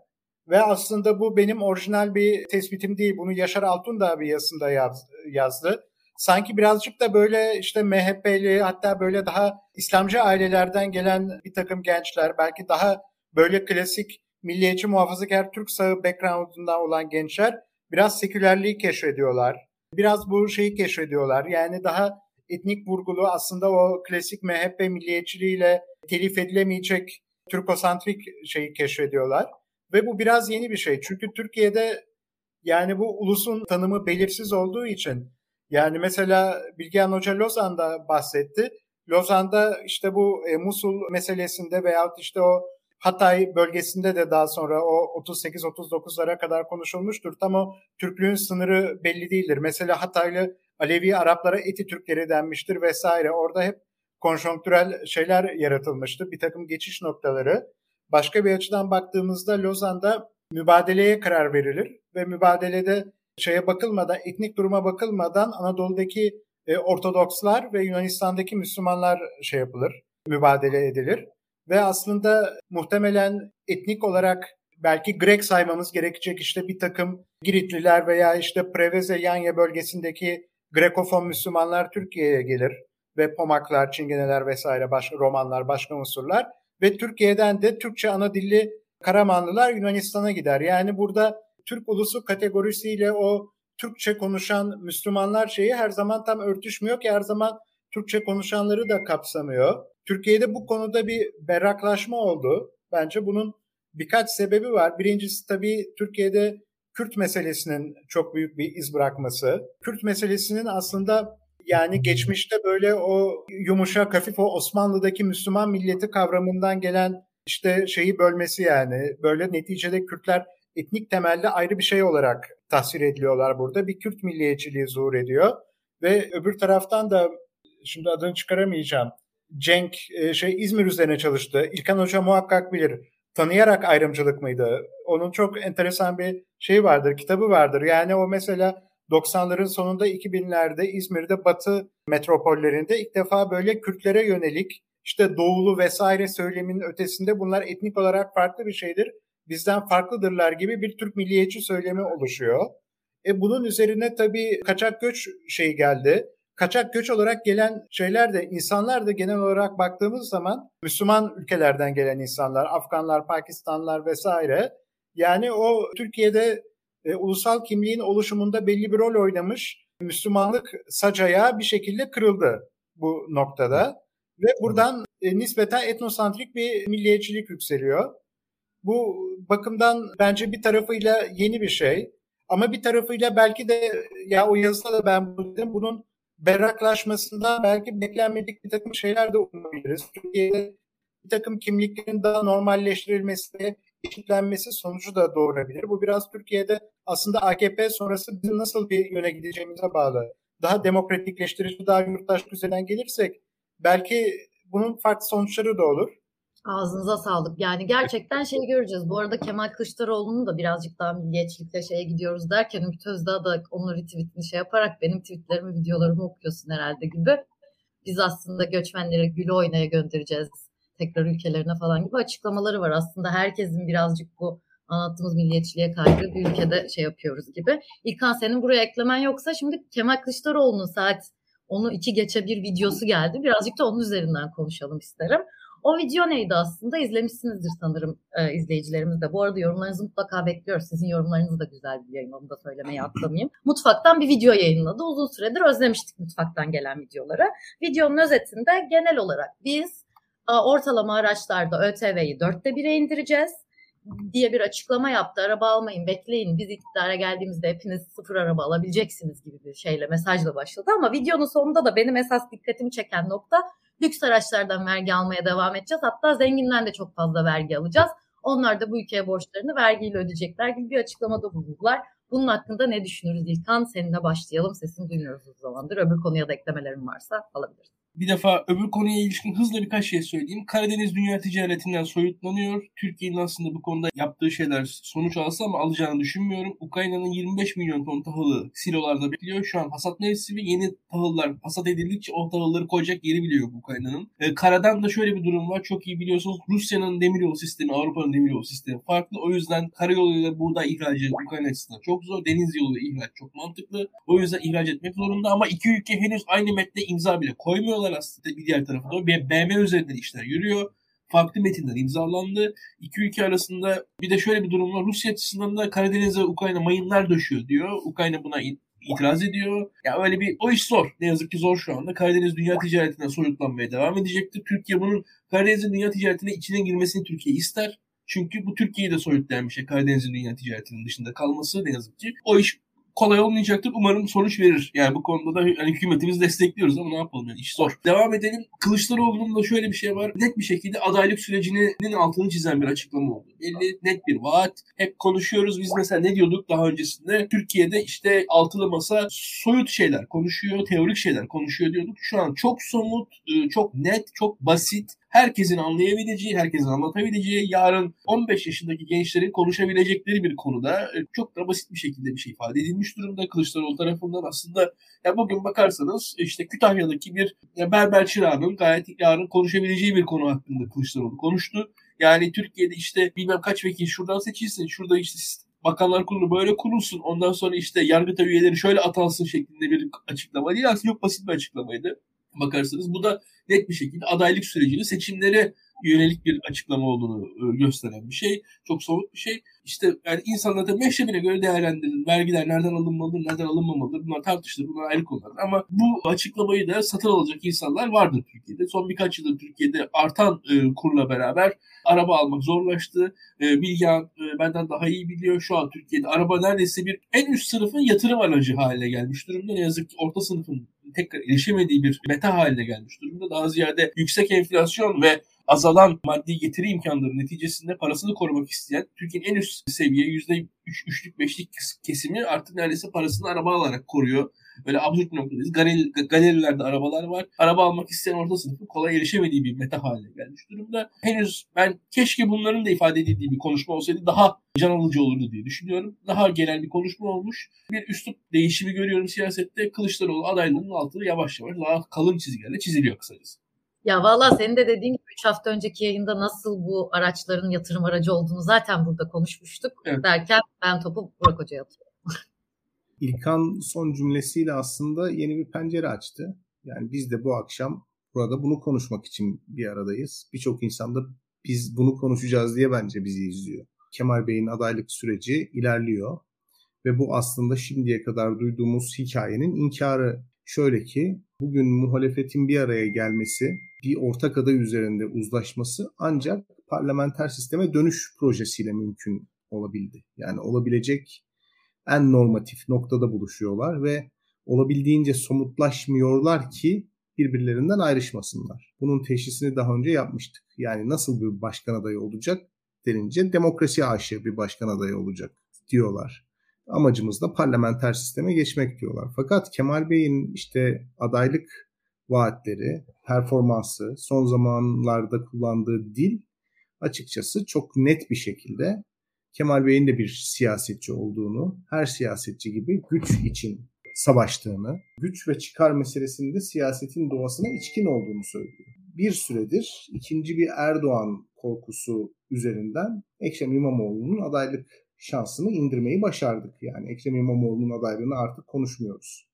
ve aslında bu benim orijinal bir tespitim değil. Bunu Yaşar Altun da bir yazısında yaz, yazdı. Sanki birazcık da böyle işte MHP'li hatta böyle daha İslamcı ailelerden gelen bir takım gençler belki daha böyle klasik milliyetçi muhafazakar Türk sağı background'undan olan gençler biraz sekülerliği keşfediyorlar. Biraz bu şeyi keşfediyorlar. Yani daha etnik vurgulu aslında o klasik MHP milliyetçiliğiyle telif edilemeyecek Türkosantrik şeyi keşfediyorlar. Ve bu biraz yeni bir şey. Çünkü Türkiye'de yani bu ulusun tanımı belirsiz olduğu için yani mesela Bilgehan Hoca Lozan'da bahsetti. Lozan'da işte bu e, Musul meselesinde veyahut işte o Hatay bölgesinde de daha sonra o 38-39'lara kadar konuşulmuştur. Tam o Türklüğün sınırı belli değildir. Mesela Hataylı Alevi Araplara eti Türkleri denmiştir vesaire. Orada hep konjonktürel şeyler yaratılmıştır. Bir takım geçiş noktaları. Başka bir açıdan baktığımızda Lozan'da mübadeleye karar verilir ve mübadelede şeye bakılmadan, etnik duruma bakılmadan Anadolu'daki e, Ortodokslar ve Yunanistan'daki Müslümanlar şey yapılır, mübadele edilir. Ve aslında muhtemelen etnik olarak belki Grek saymamız gerekecek işte bir takım Giritliler veya işte Preveze Yanya bölgesindeki Grekofon Müslümanlar Türkiye'ye gelir ve pomaklar, çingeneler vesaire başka romanlar, başka unsurlar ve Türkiye'den de Türkçe ana dilli Karamanlılar Yunanistan'a gider. Yani burada Türk ulusu kategorisiyle o Türkçe konuşan Müslümanlar şeyi her zaman tam örtüşmüyor ki her zaman Türkçe konuşanları da kapsamıyor. Türkiye'de bu konuda bir berraklaşma oldu. Bence bunun birkaç sebebi var. Birincisi tabii Türkiye'de Kürt meselesinin çok büyük bir iz bırakması. Kürt meselesinin aslında yani geçmişte böyle o yumuşak hafif o Osmanlı'daki Müslüman milleti kavramından gelen işte şeyi bölmesi yani. Böyle neticede Kürtler etnik temelde ayrı bir şey olarak tasvir ediliyorlar burada. Bir Kürt milliyetçiliği zuhur ediyor. Ve öbür taraftan da şimdi adını çıkaramayacağım. Cenk e, şey İzmir üzerine çalıştı. İlkan Hoca muhakkak bilir. Tanıyarak ayrımcılık mıydı? Onun çok enteresan bir şey vardır, kitabı vardır. Yani o mesela 90'ların sonunda 2000'lerde İzmir'de Batı metropollerinde ilk defa böyle Kürtlere yönelik işte doğulu vesaire söyleminin ötesinde bunlar etnik olarak farklı bir şeydir. Bizden farklıdırlar gibi bir Türk milliyetçi söylemi oluşuyor. E bunun üzerine tabii kaçak göç şey geldi. Kaçak göç olarak gelen şeyler de insanlar da genel olarak baktığımız zaman Müslüman ülkelerden gelen insanlar, Afganlar, Pakistanlar vesaire. Yani o Türkiye'de e, ulusal kimliğin oluşumunda belli bir rol oynamış Müslümanlık sacaya bir şekilde kırıldı bu noktada. Ve buradan e, nispeten etnosantrik bir milliyetçilik yükseliyor. Bu bakımdan bence bir tarafıyla yeni bir şey. Ama bir tarafıyla belki de ya o yazıda da ben dedim bunun berraklaşmasında belki beklenmedik bir takım şeyler de umabiliriz. Türkiye'de bir takım kimliklerin daha normalleştirilmesi, eşitlenmesi sonucu da doğurabilir. Bu biraz Türkiye'de aslında AKP sonrası bizim nasıl bir yöne gideceğimize bağlı. Daha demokratikleştirici, daha yurttaş düzenden gelirsek belki bunun farklı sonuçları da olur. Ağzınıza sağlık. Yani gerçekten şey göreceğiz. Bu arada Kemal Kılıçdaroğlu'nun da birazcık daha milliyetçilikle şeye gidiyoruz derken Ümit Özdağ da onun retweetini şey yaparak benim tweetlerimi, videolarımı okuyorsun herhalde gibi. Biz aslında göçmenleri gülü oynaya göndereceğiz tekrar ülkelerine falan gibi açıklamaları var. Aslında herkesin birazcık bu anlattığımız milliyetçiliğe kaygı bir ülkede şey yapıyoruz gibi. İlkan senin buraya eklemen yoksa şimdi Kemal Kılıçdaroğlu'nun saat onu iki geçe bir videosu geldi. Birazcık da onun üzerinden konuşalım isterim. O video neydi aslında? İzlemişsinizdir sanırım e, izleyicilerimiz de. Bu arada yorumlarınızı mutlaka bekliyoruz. Sizin yorumlarınız da güzel bir yayın. Onu da söylemeyi atlamayayım. Mutfaktan bir video yayınladı. Uzun süredir özlemiştik mutfaktan gelen videoları. Videonun özetinde genel olarak biz ortalama araçlarda ÖTV'yi dörtte bire indireceğiz diye bir açıklama yaptı. Araba almayın, bekleyin. Biz iktidara geldiğimizde hepiniz sıfır araba alabileceksiniz gibi bir şeyle, mesajla başladı. Ama videonun sonunda da benim esas dikkatimi çeken nokta lüks araçlardan vergi almaya devam edeceğiz. Hatta zenginden de çok fazla vergi alacağız. Onlar da bu ülkeye borçlarını vergiyle ödeyecekler gibi bir açıklamada bulundular. Bunun hakkında ne düşünürüz İlkan? Seninle başlayalım. Sesini duymuyoruz uzun zamandır. Öbür konuya da eklemelerin varsa alabiliriz. Bir defa öbür konuya ilişkin hızla birkaç şey söyleyeyim. Karadeniz dünya ticaretinden soyutlanıyor. Türkiye'nin aslında bu konuda yaptığı şeyler sonuç alsa ama alacağını düşünmüyorum. Ukrayna'nın 25 milyon ton tahılı silolarda bekliyor. Şu an hasat mevsimi yeni tahıllar hasat edildikçe o tahılları koyacak yeri biliyor Ukrayna'nın. Ee, karadan da şöyle bir durum var. Çok iyi biliyorsunuz Rusya'nın demiryolu sistemi, Avrupa'nın demiryolu sistemi farklı. O yüzden karayoluyla buğday ihracı Ukrayna açısından çok zor. Deniz yoluyla ihraç çok mantıklı. O yüzden ihraç etmek zorunda ama iki ülke henüz aynı metne imza bile koymuyorlar var aslında bir diğer tarafı da. BM üzerinden işler yürüyor. Farklı metinler imzalandı. İki ülke arasında bir de şöyle bir durum var. Rusya açısından da Karadeniz'e Ukrayna mayınlar döşüyor diyor. Ukrayna buna itiraz ediyor. Ya öyle bir o iş zor. Ne yazık ki zor şu anda. Karadeniz dünya ticaretinden soyutlanmaya devam edecektir. Türkiye bunun Karadeniz'in dünya ticaretine içine girmesini Türkiye ister. Çünkü bu Türkiye'yi de soyutlayan bir şey. Karadeniz'in dünya ticaretinin dışında kalması ne yazık ki. O iş kolay olmayacaktır. Umarım sonuç verir. Yani bu konuda da hani hükümetimizi destekliyoruz ama ne yapalım yani iş zor. Devam edelim. Kılıçdaroğlu'nun da şöyle bir şey var. Net bir şekilde adaylık sürecinin altını çizen bir açıklama oldu. Belli net bir vaat. Hep konuşuyoruz. Biz mesela ne diyorduk daha öncesinde? Türkiye'de işte altılı masa soyut şeyler konuşuyor, teorik şeyler konuşuyor diyorduk. Şu an çok somut, e, çok net, çok basit herkesin anlayabileceği, herkesin anlatabileceği, yarın 15 yaşındaki gençlerin konuşabilecekleri bir konuda e, çok da basit bir şekilde bir şey ifade edilmiş durumda Kılıçdaroğlu tarafından. Aslında ya bugün bakarsanız işte Kütahya'daki bir berber çırağının gayet yarın konuşabileceği bir konu hakkında Kılıçdaroğlu konuştu. Yani Türkiye'de işte bilmem kaç vekil şuradan seçilsin, şurada işte Bakanlar Kurulu böyle kurulsun. Ondan sonra işte yargıta üyeleri şöyle atansın şeklinde bir açıklama değil. Aslında çok basit bir açıklamaydı. Bakarsanız bu da net bir şekilde adaylık sürecini seçimlere yönelik bir açıklama olduğunu e, gösteren bir şey. Çok somut bir şey. İşte yani insanlar da meşrebine göre değerlendirilir. Vergiler nereden alınmalıdır, nereden alınmamalıdır. Bunlar tartışılır. Bunlar ayrı konular. Ama bu açıklamayı da satın alacak insanlar vardır Türkiye'de. Son birkaç yıldır Türkiye'de artan e, kurla beraber araba almak zorlaştı. E, Bilgehan e, benden daha iyi biliyor. Şu an Türkiye'de araba neredeyse bir en üst sınıfın yatırım aracı haline gelmiş durumda. Ne yazık ki orta sınıfın tekrar erişemediği bir meta haline gelmiş durumda. Daha ziyade yüksek enflasyon ve azalan maddi getiri imkanları neticesinde parasını korumak isteyen Türkiye'nin en üst seviye yüzde üçlük beşlik kesimi artık neredeyse parasını araba alarak koruyor. Böyle absürt bir noktadayız. Galeri, galerilerde arabalar var. Araba almak isteyen orta sınıfın kolay erişemediği bir meta haline gelmiş durumda. Henüz ben keşke bunların da ifade edildiği bir konuşma olsaydı daha can alıcı olurdu diye düşünüyorum. Daha genel bir konuşma olmuş. Bir üslup değişimi görüyorum siyasette. Kılıçdaroğlu adaylığının altı yavaş yavaş daha kalın çizgilerle çiziliyor kısacası. Ya valla senin de dediğin gibi 3 hafta önceki yayında nasıl bu araçların yatırım aracı olduğunu zaten burada konuşmuştuk evet. derken ben topu Burak Hoca'ya atıyorum. İlkan son cümlesiyle aslında yeni bir pencere açtı. Yani biz de bu akşam burada bunu konuşmak için bir aradayız. Birçok insan da biz bunu konuşacağız diye bence bizi izliyor. Kemal Bey'in adaylık süreci ilerliyor. Ve bu aslında şimdiye kadar duyduğumuz hikayenin inkarı. Şöyle ki bugün muhalefetin bir araya gelmesi, bir ortak aday üzerinde uzlaşması ancak parlamenter sisteme dönüş projesiyle mümkün olabildi. Yani olabilecek en normatif noktada buluşuyorlar ve olabildiğince somutlaşmıyorlar ki birbirlerinden ayrışmasınlar. Bunun teşhisini daha önce yapmıştık. Yani nasıl bir başkan adayı olacak denince demokrasi aşığı bir başkan adayı olacak diyorlar. Amacımız da parlamenter sisteme geçmek diyorlar. Fakat Kemal Bey'in işte adaylık vaatleri, performansı, son zamanlarda kullandığı dil açıkçası çok net bir şekilde Kemal Bey'in de bir siyasetçi olduğunu, her siyasetçi gibi güç için savaştığını, güç ve çıkar meselesinde siyasetin doğasına içkin olduğunu söylüyor. Bir süredir ikinci bir Erdoğan korkusu üzerinden Ekrem İmamoğlu'nun adaylık şansını indirmeyi başardık. Yani Ekrem İmamoğlu'nun adaylığını artık konuşmuyoruz.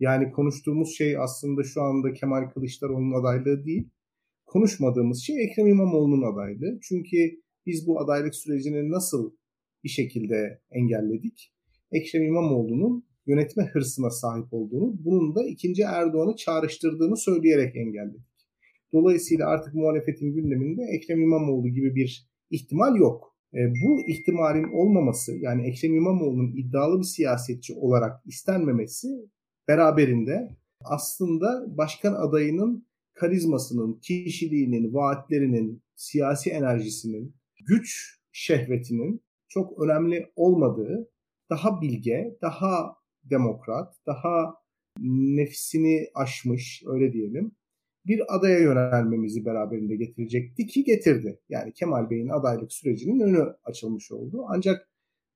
Yani konuştuğumuz şey aslında şu anda Kemal Kılıçdaroğlu'nun adaylığı değil. Konuşmadığımız şey Ekrem İmamoğlu'nun adaylığı. Çünkü biz bu adaylık sürecini nasıl bir şekilde engelledik? Ekrem İmamoğlu'nun yönetme hırsına sahip olduğunu, bunun da ikinci Erdoğan'ı çağrıştırdığını söyleyerek engelledik. Dolayısıyla artık muhalefetin gündeminde Ekrem İmamoğlu gibi bir ihtimal yok. E, bu ihtimalin olmaması yani Ekrem İmamoğlu'nun iddialı bir siyasetçi olarak istenmemesi beraberinde aslında başkan adayının karizmasının, kişiliğinin, vaatlerinin, siyasi enerjisinin, güç şehvetinin çok önemli olmadığı, daha bilge, daha demokrat, daha nefsini aşmış öyle diyelim bir adaya yönelmemizi beraberinde getirecekti ki getirdi. Yani Kemal Bey'in adaylık sürecinin önü açılmış oldu. Ancak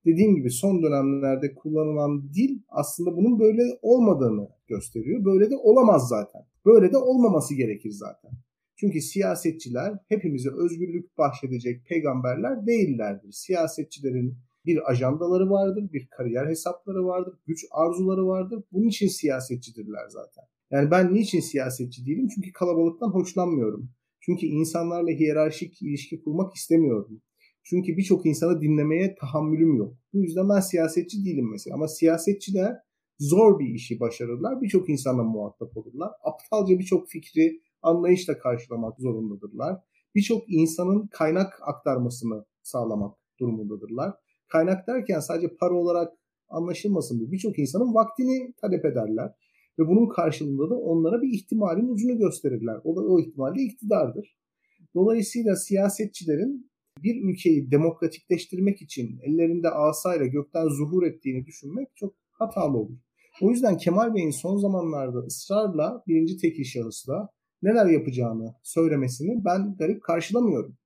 dediğim gibi son dönemlerde kullanılan dil aslında bunun böyle olmadığını gösteriyor. Böyle de olamaz zaten. Böyle de olmaması gerekir zaten. Çünkü siyasetçiler hepimize özgürlük bahşedecek peygamberler değillerdir. Siyasetçilerin bir ajandaları vardır, bir kariyer hesapları vardır, güç arzuları vardır. Bunun için siyasetçidirler zaten. Yani ben niçin siyasetçi değilim? Çünkü kalabalıktan hoşlanmıyorum. Çünkü insanlarla hiyerarşik ilişki kurmak istemiyorum. Çünkü birçok insanı dinlemeye tahammülüm yok. Bu yüzden ben siyasetçi değilim mesela. Ama siyasetçiler zor bir işi başarırlar. Birçok insanla muhatap olurlar. Aptalca birçok fikri anlayışla karşılamak zorundadırlar. Birçok insanın kaynak aktarmasını sağlamak durumundadırlar. Kaynak derken sadece para olarak anlaşılmasın bu. Birçok insanın vaktini talep ederler. Ve bunun karşılığında da onlara bir ihtimalin ucunu gösterirler. O da o ihtimalle iktidardır. Dolayısıyla siyasetçilerin bir ülkeyi demokratikleştirmek için ellerinde asayla gökten zuhur ettiğini düşünmek çok hatalı olur. O yüzden Kemal Bey'in son zamanlarda ısrarla birinci tekil şahısla neler yapacağını söylemesini ben garip karşılamıyorum.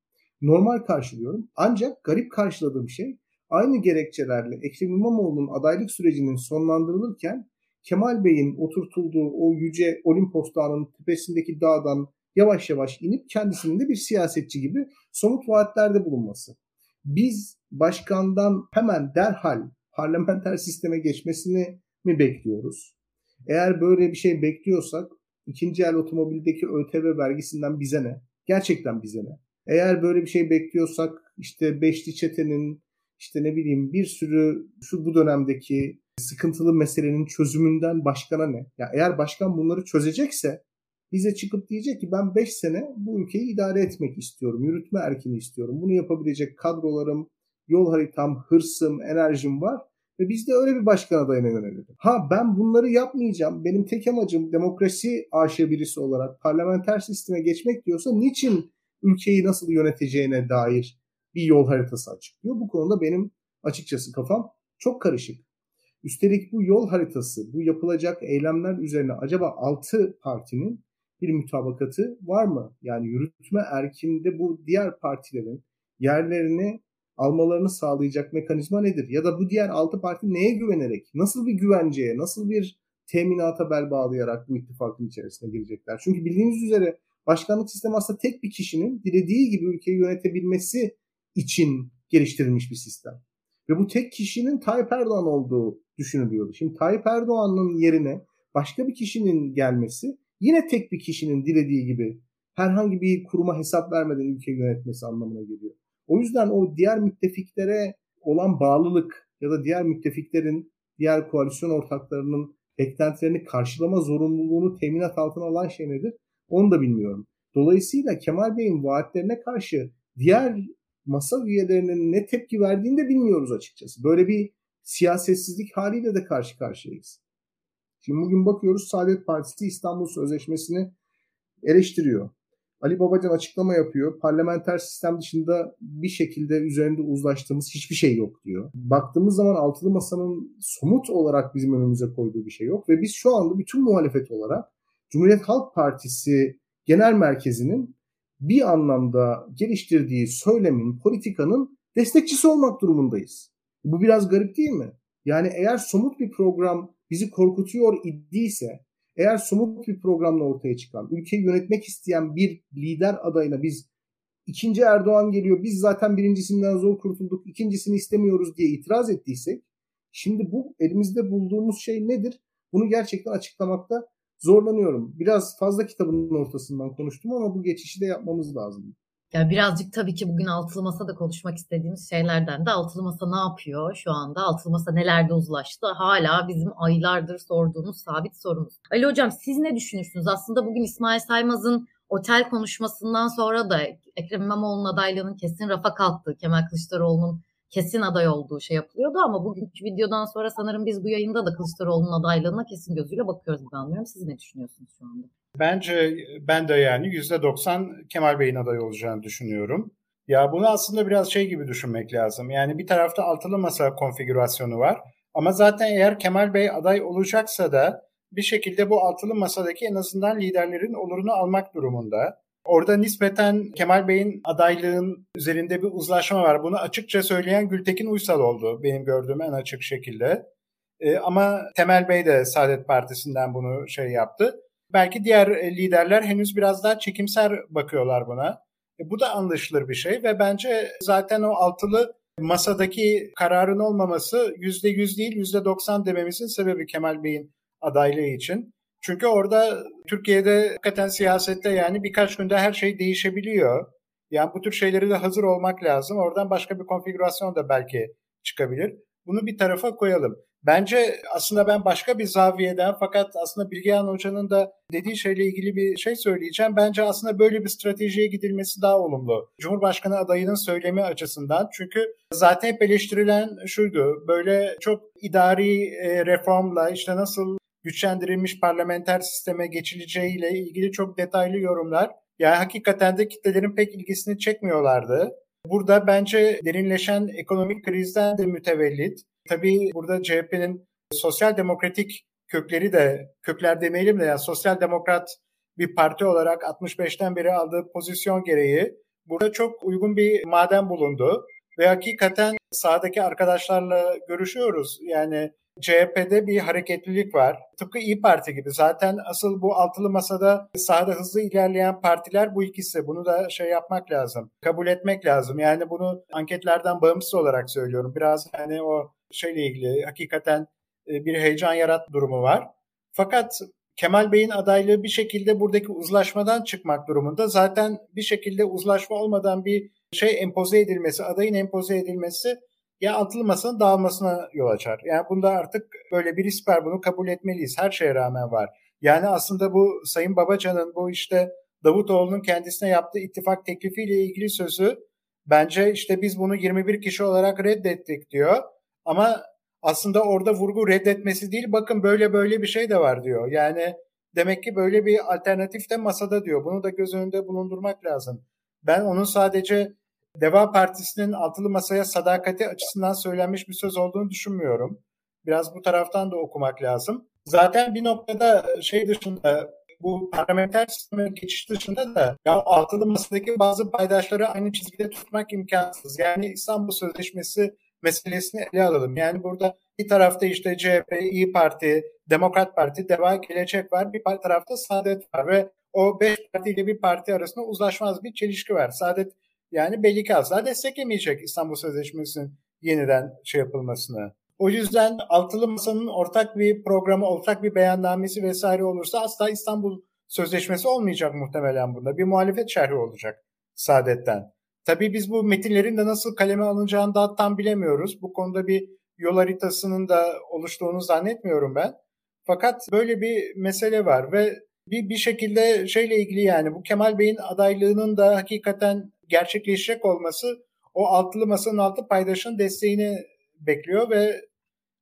Normal karşılıyorum. Ancak garip karşıladığım şey aynı gerekçelerle Ekrem İmamoğlu'nun adaylık sürecinin sonlandırılırken Kemal Bey'in oturtulduğu o yüce Olimpos Dağı'nın tepesindeki dağdan yavaş yavaş inip kendisinin de bir siyasetçi gibi somut vaatlerde bulunması. Biz başkandan hemen derhal parlamenter sisteme geçmesini mi bekliyoruz? Eğer böyle bir şey bekliyorsak ikinci el otomobildeki ÖTV vergisinden bize ne? Gerçekten bize ne? Eğer böyle bir şey bekliyorsak işte Beşli Çete'nin işte ne bileyim bir sürü şu bu dönemdeki sıkıntılı meselenin çözümünden başkana ne? Ya eğer başkan bunları çözecekse bize çıkıp diyecek ki ben 5 sene bu ülkeyi idare etmek istiyorum. Yürütme erkini istiyorum. Bunu yapabilecek kadrolarım, yol haritam, hırsım, enerjim var. Ve biz de öyle bir başkan adayına yönelelim. Ha ben bunları yapmayacağım. Benim tek amacım demokrasi aşığı birisi olarak parlamenter sisteme geçmek diyorsa niçin ülkeyi nasıl yöneteceğine dair bir yol haritası açıklıyor. Bu konuda benim açıkçası kafam çok karışık. Üstelik bu yol haritası, bu yapılacak eylemler üzerine acaba altı partinin bir mütabakatı var mı? Yani yürütme erkinde bu diğer partilerin yerlerini almalarını sağlayacak mekanizma nedir? Ya da bu diğer altı parti neye güvenerek, nasıl bir güvenceye, nasıl bir teminata bel bağlayarak bu ittifakın içerisine girecekler? Çünkü bildiğiniz üzere başkanlık sistemi aslında tek bir kişinin dilediği gibi ülkeyi yönetebilmesi için geliştirilmiş bir sistem. Ve bu tek kişinin Tayyip Erdoğan olduğu düşünülüyordu. Şimdi Tayyip Erdoğan'ın yerine başka bir kişinin gelmesi yine tek bir kişinin dilediği gibi herhangi bir kuruma hesap vermeden ülkeyi yönetmesi anlamına geliyor. O yüzden o diğer müttefiklere olan bağlılık ya da diğer müttefiklerin, diğer koalisyon ortaklarının beklentilerini karşılama zorunluluğunu teminat altına alan şey nedir? Onu da bilmiyorum. Dolayısıyla Kemal Bey'in vaatlerine karşı diğer masa üyelerinin ne tepki verdiğini de bilmiyoruz açıkçası. Böyle bir siyasetsizlik haliyle de karşı karşıyayız. Şimdi bugün bakıyoruz Saadet Partisi İstanbul Sözleşmesi'ni eleştiriyor. Ali Babacan açıklama yapıyor. Parlamenter sistem dışında bir şekilde üzerinde uzlaştığımız hiçbir şey yok diyor. Baktığımız zaman altılı masanın somut olarak bizim önümüze koyduğu bir şey yok ve biz şu anda bütün muhalefet olarak Cumhuriyet Halk Partisi genel merkezinin bir anlamda geliştirdiği söylemin, politikanın destekçisi olmak durumundayız. Bu biraz garip değil mi? Yani eğer somut bir program bizi korkutuyor idiyse, eğer somut bir programla ortaya çıkan, ülkeyi yönetmek isteyen bir lider adayına biz ikinci Erdoğan geliyor, biz zaten birincisinden zor kurtulduk, ikincisini istemiyoruz diye itiraz ettiysek, şimdi bu elimizde bulduğumuz şey nedir? Bunu gerçekten açıklamakta zorlanıyorum. Biraz fazla kitabın ortasından konuştum ama bu geçişi de yapmamız lazım. Ya birazcık tabii ki bugün Altılı Masa'da konuşmak istediğimiz şeylerden de Altılı Masa ne yapıyor şu anda? Altılı Masa nelerde uzlaştı? Hala bizim aylardır sorduğumuz sabit sorumuz. Ali Hocam siz ne düşünürsünüz? Aslında bugün İsmail Saymaz'ın otel konuşmasından sonra da Ekrem İmamoğlu'nun adaylığının kesin rafa kalktığı, Kemal Kılıçdaroğlu'nun kesin aday olduğu şey yapılıyordu ama bugünkü videodan sonra sanırım biz bu yayında da Kılıçdaroğlu'nun adaylığına kesin gözüyle bakıyoruz gibi anlıyorum. Siz ne düşünüyorsunuz şu anda? Bence ben de yani %90 Kemal Bey'in aday olacağını düşünüyorum. Ya bunu aslında biraz şey gibi düşünmek lazım. Yani bir tarafta altılı masa konfigürasyonu var. Ama zaten eğer Kemal Bey aday olacaksa da bir şekilde bu altılı masadaki en azından liderlerin olurunu almak durumunda. Orada nispeten Kemal Bey'in adaylığın üzerinde bir uzlaşma var. Bunu açıkça söyleyen Gültekin Uysal oldu benim gördüğüm en açık şekilde. E, ama Temel Bey de Saadet Partisi'nden bunu şey yaptı. Belki diğer e, liderler henüz biraz daha çekimser bakıyorlar buna. E, bu da anlaşılır bir şey ve bence zaten o altılı masadaki kararın olmaması yüzde yüz değil yüzde doksan dememizin sebebi Kemal Bey'in adaylığı için. Çünkü orada Türkiye'de hakikaten siyasette yani birkaç günde her şey değişebiliyor. Yani bu tür şeyleri de hazır olmak lazım. Oradan başka bir konfigürasyon da belki çıkabilir. Bunu bir tarafa koyalım. Bence aslında ben başka bir zaviyeden fakat aslında Bilgehan Hoca'nın da dediği şeyle ilgili bir şey söyleyeceğim. Bence aslında böyle bir stratejiye gidilmesi daha olumlu. Cumhurbaşkanı adayının söylemi açısından. Çünkü zaten hep eleştirilen şuydu. Böyle çok idari e, reformla işte nasıl güçlendirilmiş parlamenter sisteme geçileceğiyle ilgili çok detaylı yorumlar. Yani hakikaten de kitlelerin pek ilgisini çekmiyorlardı. Burada bence derinleşen ekonomik krizden de mütevellit. Tabii burada CHP'nin sosyal demokratik kökleri de, kökler demeyelim de yani sosyal demokrat bir parti olarak 65'ten beri aldığı pozisyon gereği burada çok uygun bir maden bulundu. Ve hakikaten sahadaki arkadaşlarla görüşüyoruz. Yani CHP'de bir hareketlilik var. Tıpkı İyi Parti gibi. Zaten asıl bu altılı masada sahada hızlı ilerleyen partiler bu ikisi. Bunu da şey yapmak lazım. Kabul etmek lazım. Yani bunu anketlerden bağımsız olarak söylüyorum. Biraz hani o şeyle ilgili hakikaten e, bir heyecan yarat durumu var. Fakat Kemal Bey'in adaylığı bir şekilde buradaki uzlaşmadan çıkmak durumunda. Zaten bir şekilde uzlaşma olmadan bir şey empoze edilmesi, adayın empoze edilmesi ya altılı masanın dağılmasına yol açar. Yani bunda artık böyle bir risk var. Bunu kabul etmeliyiz. Her şeye rağmen var. Yani aslında bu Sayın Babacan'ın bu işte Davutoğlu'nun kendisine yaptığı ittifak teklifiyle ilgili sözü bence işte biz bunu 21 kişi olarak reddettik diyor. Ama aslında orada vurgu reddetmesi değil bakın böyle böyle bir şey de var diyor. Yani demek ki böyle bir alternatif de masada diyor. Bunu da göz önünde bulundurmak lazım. Ben onun sadece Deva Partisi'nin altılı masaya sadakati açısından söylenmiş bir söz olduğunu düşünmüyorum. Biraz bu taraftan da okumak lazım. Zaten bir noktada şey dışında bu parlamenter sisteme geçiş dışında da ya altılı masadaki bazı paydaşları aynı çizgide tutmak imkansız. Yani İstanbul Sözleşmesi meselesini ele alalım. Yani burada bir tarafta işte CHP, İyi Parti, Demokrat Parti, Deva Gelecek var. Bir tarafta Saadet var ve o beş partiyle bir parti arasında uzlaşmaz bir çelişki var. Saadet yani belli ki asla desteklemeyecek İstanbul Sözleşmesi'nin yeniden şey yapılmasını. O yüzden altılı masanın ortak bir programı, ortak bir beyannamesi vesaire olursa asla İstanbul Sözleşmesi olmayacak muhtemelen bunda. Bir muhalefet şerhi olacak Saadet'ten. Tabii biz bu metinlerin de nasıl kaleme alınacağını da tam bilemiyoruz. Bu konuda bir yol haritasının da oluştuğunu zannetmiyorum ben. Fakat böyle bir mesele var ve bir, bir şekilde şeyle ilgili yani bu Kemal Bey'in adaylığının da hakikaten gerçekleşecek olması o altılı masanın altı paydaşın desteğini bekliyor ve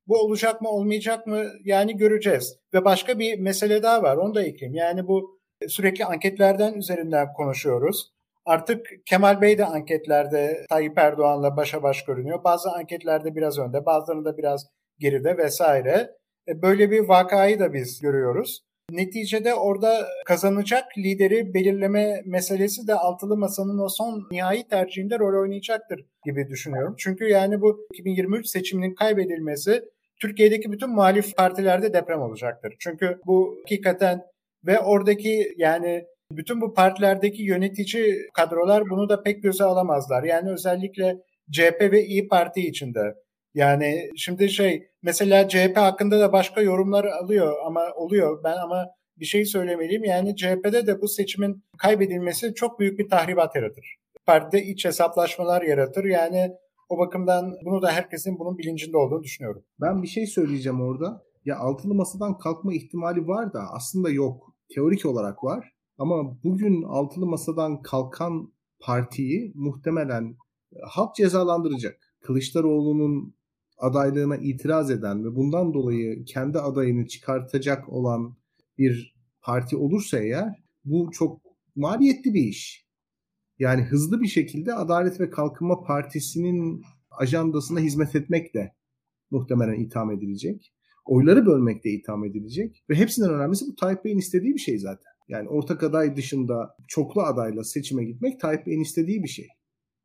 bu olacak mı olmayacak mı yani göreceğiz. Ve başka bir mesele daha var onu da ekleyeyim. Yani bu sürekli anketlerden üzerinden konuşuyoruz. Artık Kemal Bey de anketlerde Tayyip Erdoğan'la başa baş görünüyor. Bazı anketlerde biraz önde, bazılarında biraz geride vesaire. E, böyle bir vakayı da biz görüyoruz. Neticede orada kazanacak lideri belirleme meselesi de altılı masanın o son nihai tercihinde rol oynayacaktır gibi düşünüyorum. Çünkü yani bu 2023 seçiminin kaybedilmesi Türkiye'deki bütün muhalif partilerde deprem olacaktır. Çünkü bu hakikaten ve oradaki yani bütün bu partilerdeki yönetici kadrolar bunu da pek göze alamazlar. Yani özellikle CHP ve İyi Parti içinde. Yani şimdi şey mesela CHP hakkında da başka yorumlar alıyor ama oluyor. Ben ama bir şey söylemeliyim. Yani CHP'de de bu seçimin kaybedilmesi çok büyük bir tahribat yaratır. Partide iç hesaplaşmalar yaratır. Yani o bakımdan bunu da herkesin bunun bilincinde olduğunu düşünüyorum. Ben bir şey söyleyeceğim orada. Ya altılı masadan kalkma ihtimali var da aslında yok. Teorik olarak var. Ama bugün altılı masadan kalkan partiyi muhtemelen e, halk cezalandıracak. Kılıçdaroğlu'nun adaylığına itiraz eden ve bundan dolayı kendi adayını çıkartacak olan bir parti olursa eğer bu çok maliyetli bir iş. Yani hızlı bir şekilde Adalet ve Kalkınma Partisi'nin ajandasına hizmet etmek de muhtemelen itham edilecek. Oyları bölmek de itham edilecek. Ve hepsinden önemlisi bu Tayyip Bey'in istediği bir şey zaten. Yani ortak aday dışında çoklu adayla seçime gitmek Tayyip Bey'in istediği bir şey.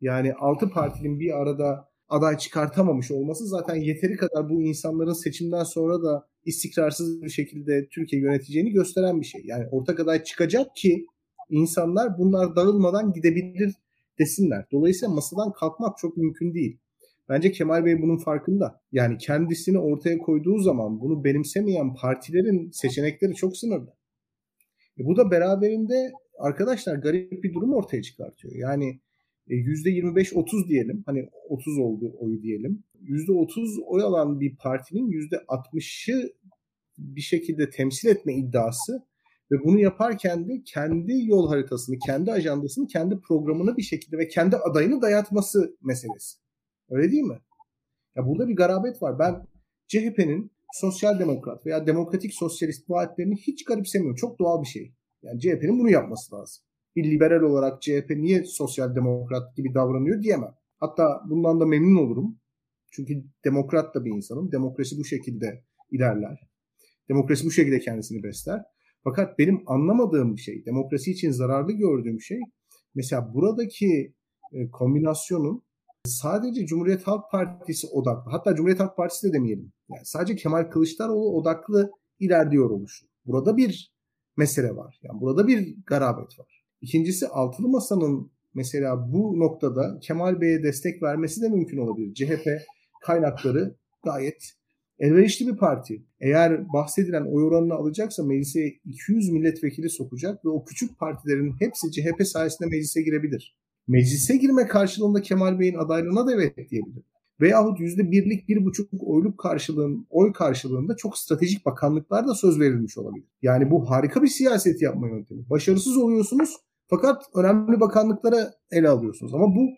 Yani altı partinin bir arada aday çıkartamamış olması zaten yeteri kadar bu insanların seçimden sonra da istikrarsız bir şekilde Türkiye yöneteceğini gösteren bir şey. Yani ortak aday çıkacak ki insanlar bunlar dağılmadan gidebilir desinler. Dolayısıyla masadan kalkmak çok mümkün değil. Bence Kemal Bey bunun farkında. Yani kendisini ortaya koyduğu zaman bunu benimsemeyen partilerin seçenekleri çok sınırlı. E bu da beraberinde arkadaşlar garip bir durum ortaya çıkartıyor. Yani %25-30 e, diyelim. Hani 30 oldu oyu diyelim. %30 oy alan bir partinin %60'ı bir şekilde temsil etme iddiası ve bunu yaparken de kendi yol haritasını, kendi ajandasını, kendi programını bir şekilde ve kendi adayını dayatması meselesi. Öyle değil mi? Ya burada bir garabet var. Ben CHP'nin sosyal demokrat veya demokratik sosyalist vaatlerini hiç garipsemiyorum. Çok doğal bir şey. Yani CHP'nin bunu yapması lazım bir liberal olarak CHP niye sosyal demokrat gibi davranıyor diyemem. Hatta bundan da memnun olurum. Çünkü demokrat da bir insanım. Demokrasi bu şekilde ilerler. Demokrasi bu şekilde kendisini besler. Fakat benim anlamadığım şey, demokrasi için zararlı gördüğüm şey mesela buradaki e, kombinasyonun sadece Cumhuriyet Halk Partisi odaklı, hatta Cumhuriyet Halk Partisi de demeyelim. Yani sadece Kemal Kılıçdaroğlu odaklı ilerliyor oluşu. Burada bir mesele var. Yani burada bir garabet var. İkincisi altılı masanın mesela bu noktada Kemal Bey'e destek vermesi de mümkün olabilir. CHP kaynakları gayet elverişli bir parti. Eğer bahsedilen oy oranını alacaksa meclise 200 milletvekili sokacak ve o küçük partilerin hepsi CHP sayesinde meclise girebilir. Meclise girme karşılığında Kemal Bey'in adaylığına da evet diyebilir. Veyahut %1'lik, 1,5 oyluk karşılığın, oy karşılığında çok stratejik bakanlıklar da söz verilmiş olabilir. Yani bu harika bir siyaset yapma yöntemi. Başarısız oluyorsunuz fakat önemli bakanlıklara ele alıyorsunuz. Ama bu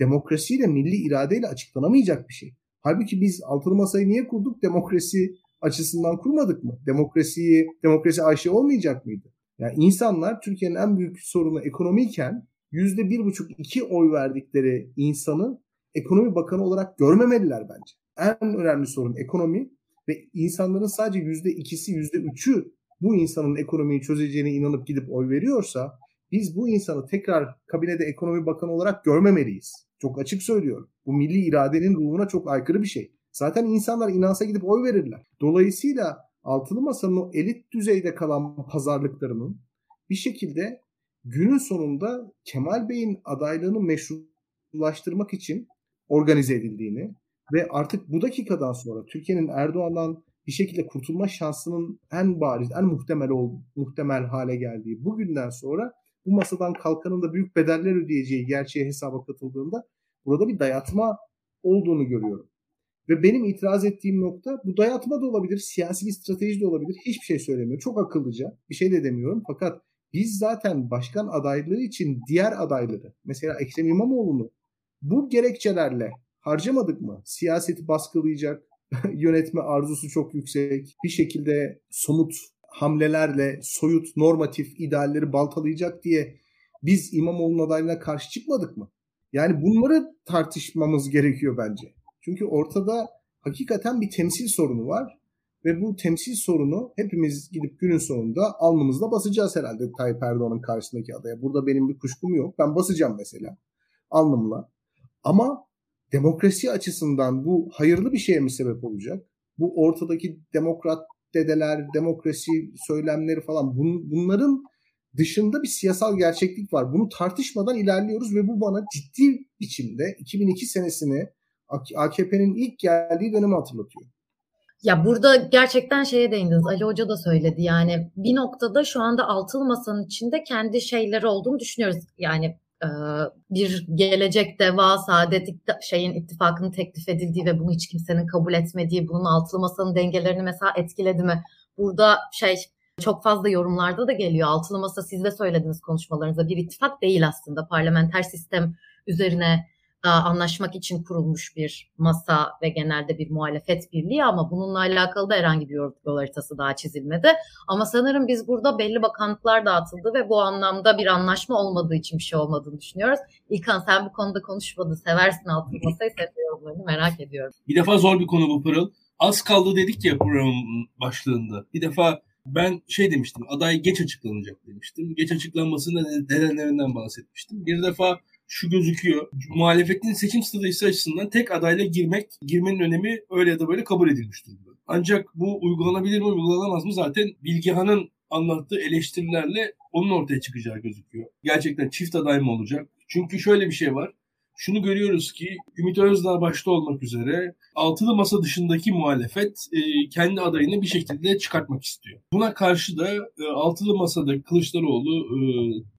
demokrasiyle, milli iradeyle açıklanamayacak bir şey. Halbuki biz altılı masayı niye kurduk? Demokrasi açısından kurmadık mı? Demokrasiyi, demokrasi Ayşe olmayacak mıydı? Yani insanlar Türkiye'nin en büyük sorunu ekonomiyken yüzde bir buçuk iki oy verdikleri insanı ekonomi bakanı olarak görmemeliler bence. En önemli sorun ekonomi ve insanların sadece yüzde ikisi yüzde üçü bu insanın ekonomiyi çözeceğine inanıp gidip oy veriyorsa biz bu insanı tekrar kabinede ekonomi bakanı olarak görmemeliyiz. Çok açık söylüyorum. Bu milli iradenin ruhuna çok aykırı bir şey. Zaten insanlar inansa gidip oy verirler. Dolayısıyla altılı masanın o elit düzeyde kalan pazarlıklarının bir şekilde günün sonunda Kemal Bey'in adaylığını meşrulaştırmak için organize edildiğini ve artık bu dakikadan sonra Türkiye'nin Erdoğan'dan bir şekilde kurtulma şansının en bariz, en muhtemel ol, muhtemel hale geldiği bugünden sonra bu masadan kalkanın da büyük bedeller ödeyeceği gerçeğe hesaba katıldığında burada bir dayatma olduğunu görüyorum. Ve benim itiraz ettiğim nokta bu dayatma da olabilir, siyasi bir strateji de olabilir. Hiçbir şey söylemiyor. Çok akıllıca. Bir şey de demiyorum. Fakat biz zaten başkan adaylığı için diğer adayları, mesela Ekrem İmamoğlu'nu bu gerekçelerle harcamadık mı? Siyaseti baskılayacak, yönetme arzusu çok yüksek, bir şekilde somut hamlelerle soyut normatif idealleri baltalayacak diye biz İmamoğlu'nun adaylığına karşı çıkmadık mı? Yani bunları tartışmamız gerekiyor bence. Çünkü ortada hakikaten bir temsil sorunu var ve bu temsil sorunu hepimiz gidip günün sonunda alnımızda basacağız herhalde Tayyip Erdoğan'ın karşısındaki adaya. Burada benim bir kuşkum yok. Ben basacağım mesela alnımla. Ama demokrasi açısından bu hayırlı bir şeye mi sebep olacak? Bu ortadaki demokrat dedeler, demokrasi söylemleri falan bun, bunların dışında bir siyasal gerçeklik var. Bunu tartışmadan ilerliyoruz ve bu bana ciddi biçimde 2002 senesini AKP'nin ilk geldiği dönemi hatırlatıyor. Ya burada gerçekten şeye değindiniz. Ali Hoca da söyledi. Yani bir noktada şu anda altılı masanın içinde kendi şeyleri olduğunu düşünüyoruz. Yani bir gelecek deva saadet şeyin ittifakının teklif edildiği ve bunu hiç kimsenin kabul etmediği, bunun altılı masanın dengelerini mesela etkiledi mi? Burada şey çok fazla yorumlarda da geliyor. Altılı masa siz de söylediğiniz konuşmalarınızda bir ittifak değil aslında. Parlamenter sistem üzerine anlaşmak için kurulmuş bir masa ve genelde bir muhalefet birliği ama bununla alakalı da herhangi bir yol haritası daha çizilmedi. Ama sanırım biz burada belli bakanlıklar dağıtıldı ve bu anlamda bir anlaşma olmadığı için bir şey olmadığını düşünüyoruz. İlkan sen bu konuda konuşmadın. Seversin altılı masayı seviyorum merak ediyorum. Bir defa zor bir konu bu Pırıl. Az kaldı dedik ya programın başlığında. Bir defa ben şey demiştim aday geç açıklanacak demiştim. Geç açıklanmasının nedenlerinden bahsetmiştim. Bir defa şu gözüküyor. Muhalefetin seçim stratejisi açısından tek adayla girmek, girmenin önemi öyle ya da böyle kabul edilmiş durumda. Ancak bu uygulanabilir mi, uygulanamaz mı zaten Bilgehan'ın anlattığı eleştirilerle onun ortaya çıkacağı gözüküyor. Gerçekten çift aday mı olacak? Çünkü şöyle bir şey var. Şunu görüyoruz ki Ümit Özdağ başta olmak üzere altılı masa dışındaki muhalefet e, kendi adayını bir şekilde çıkartmak istiyor. Buna karşı da e, altılı masada Kılıçdaroğlu e,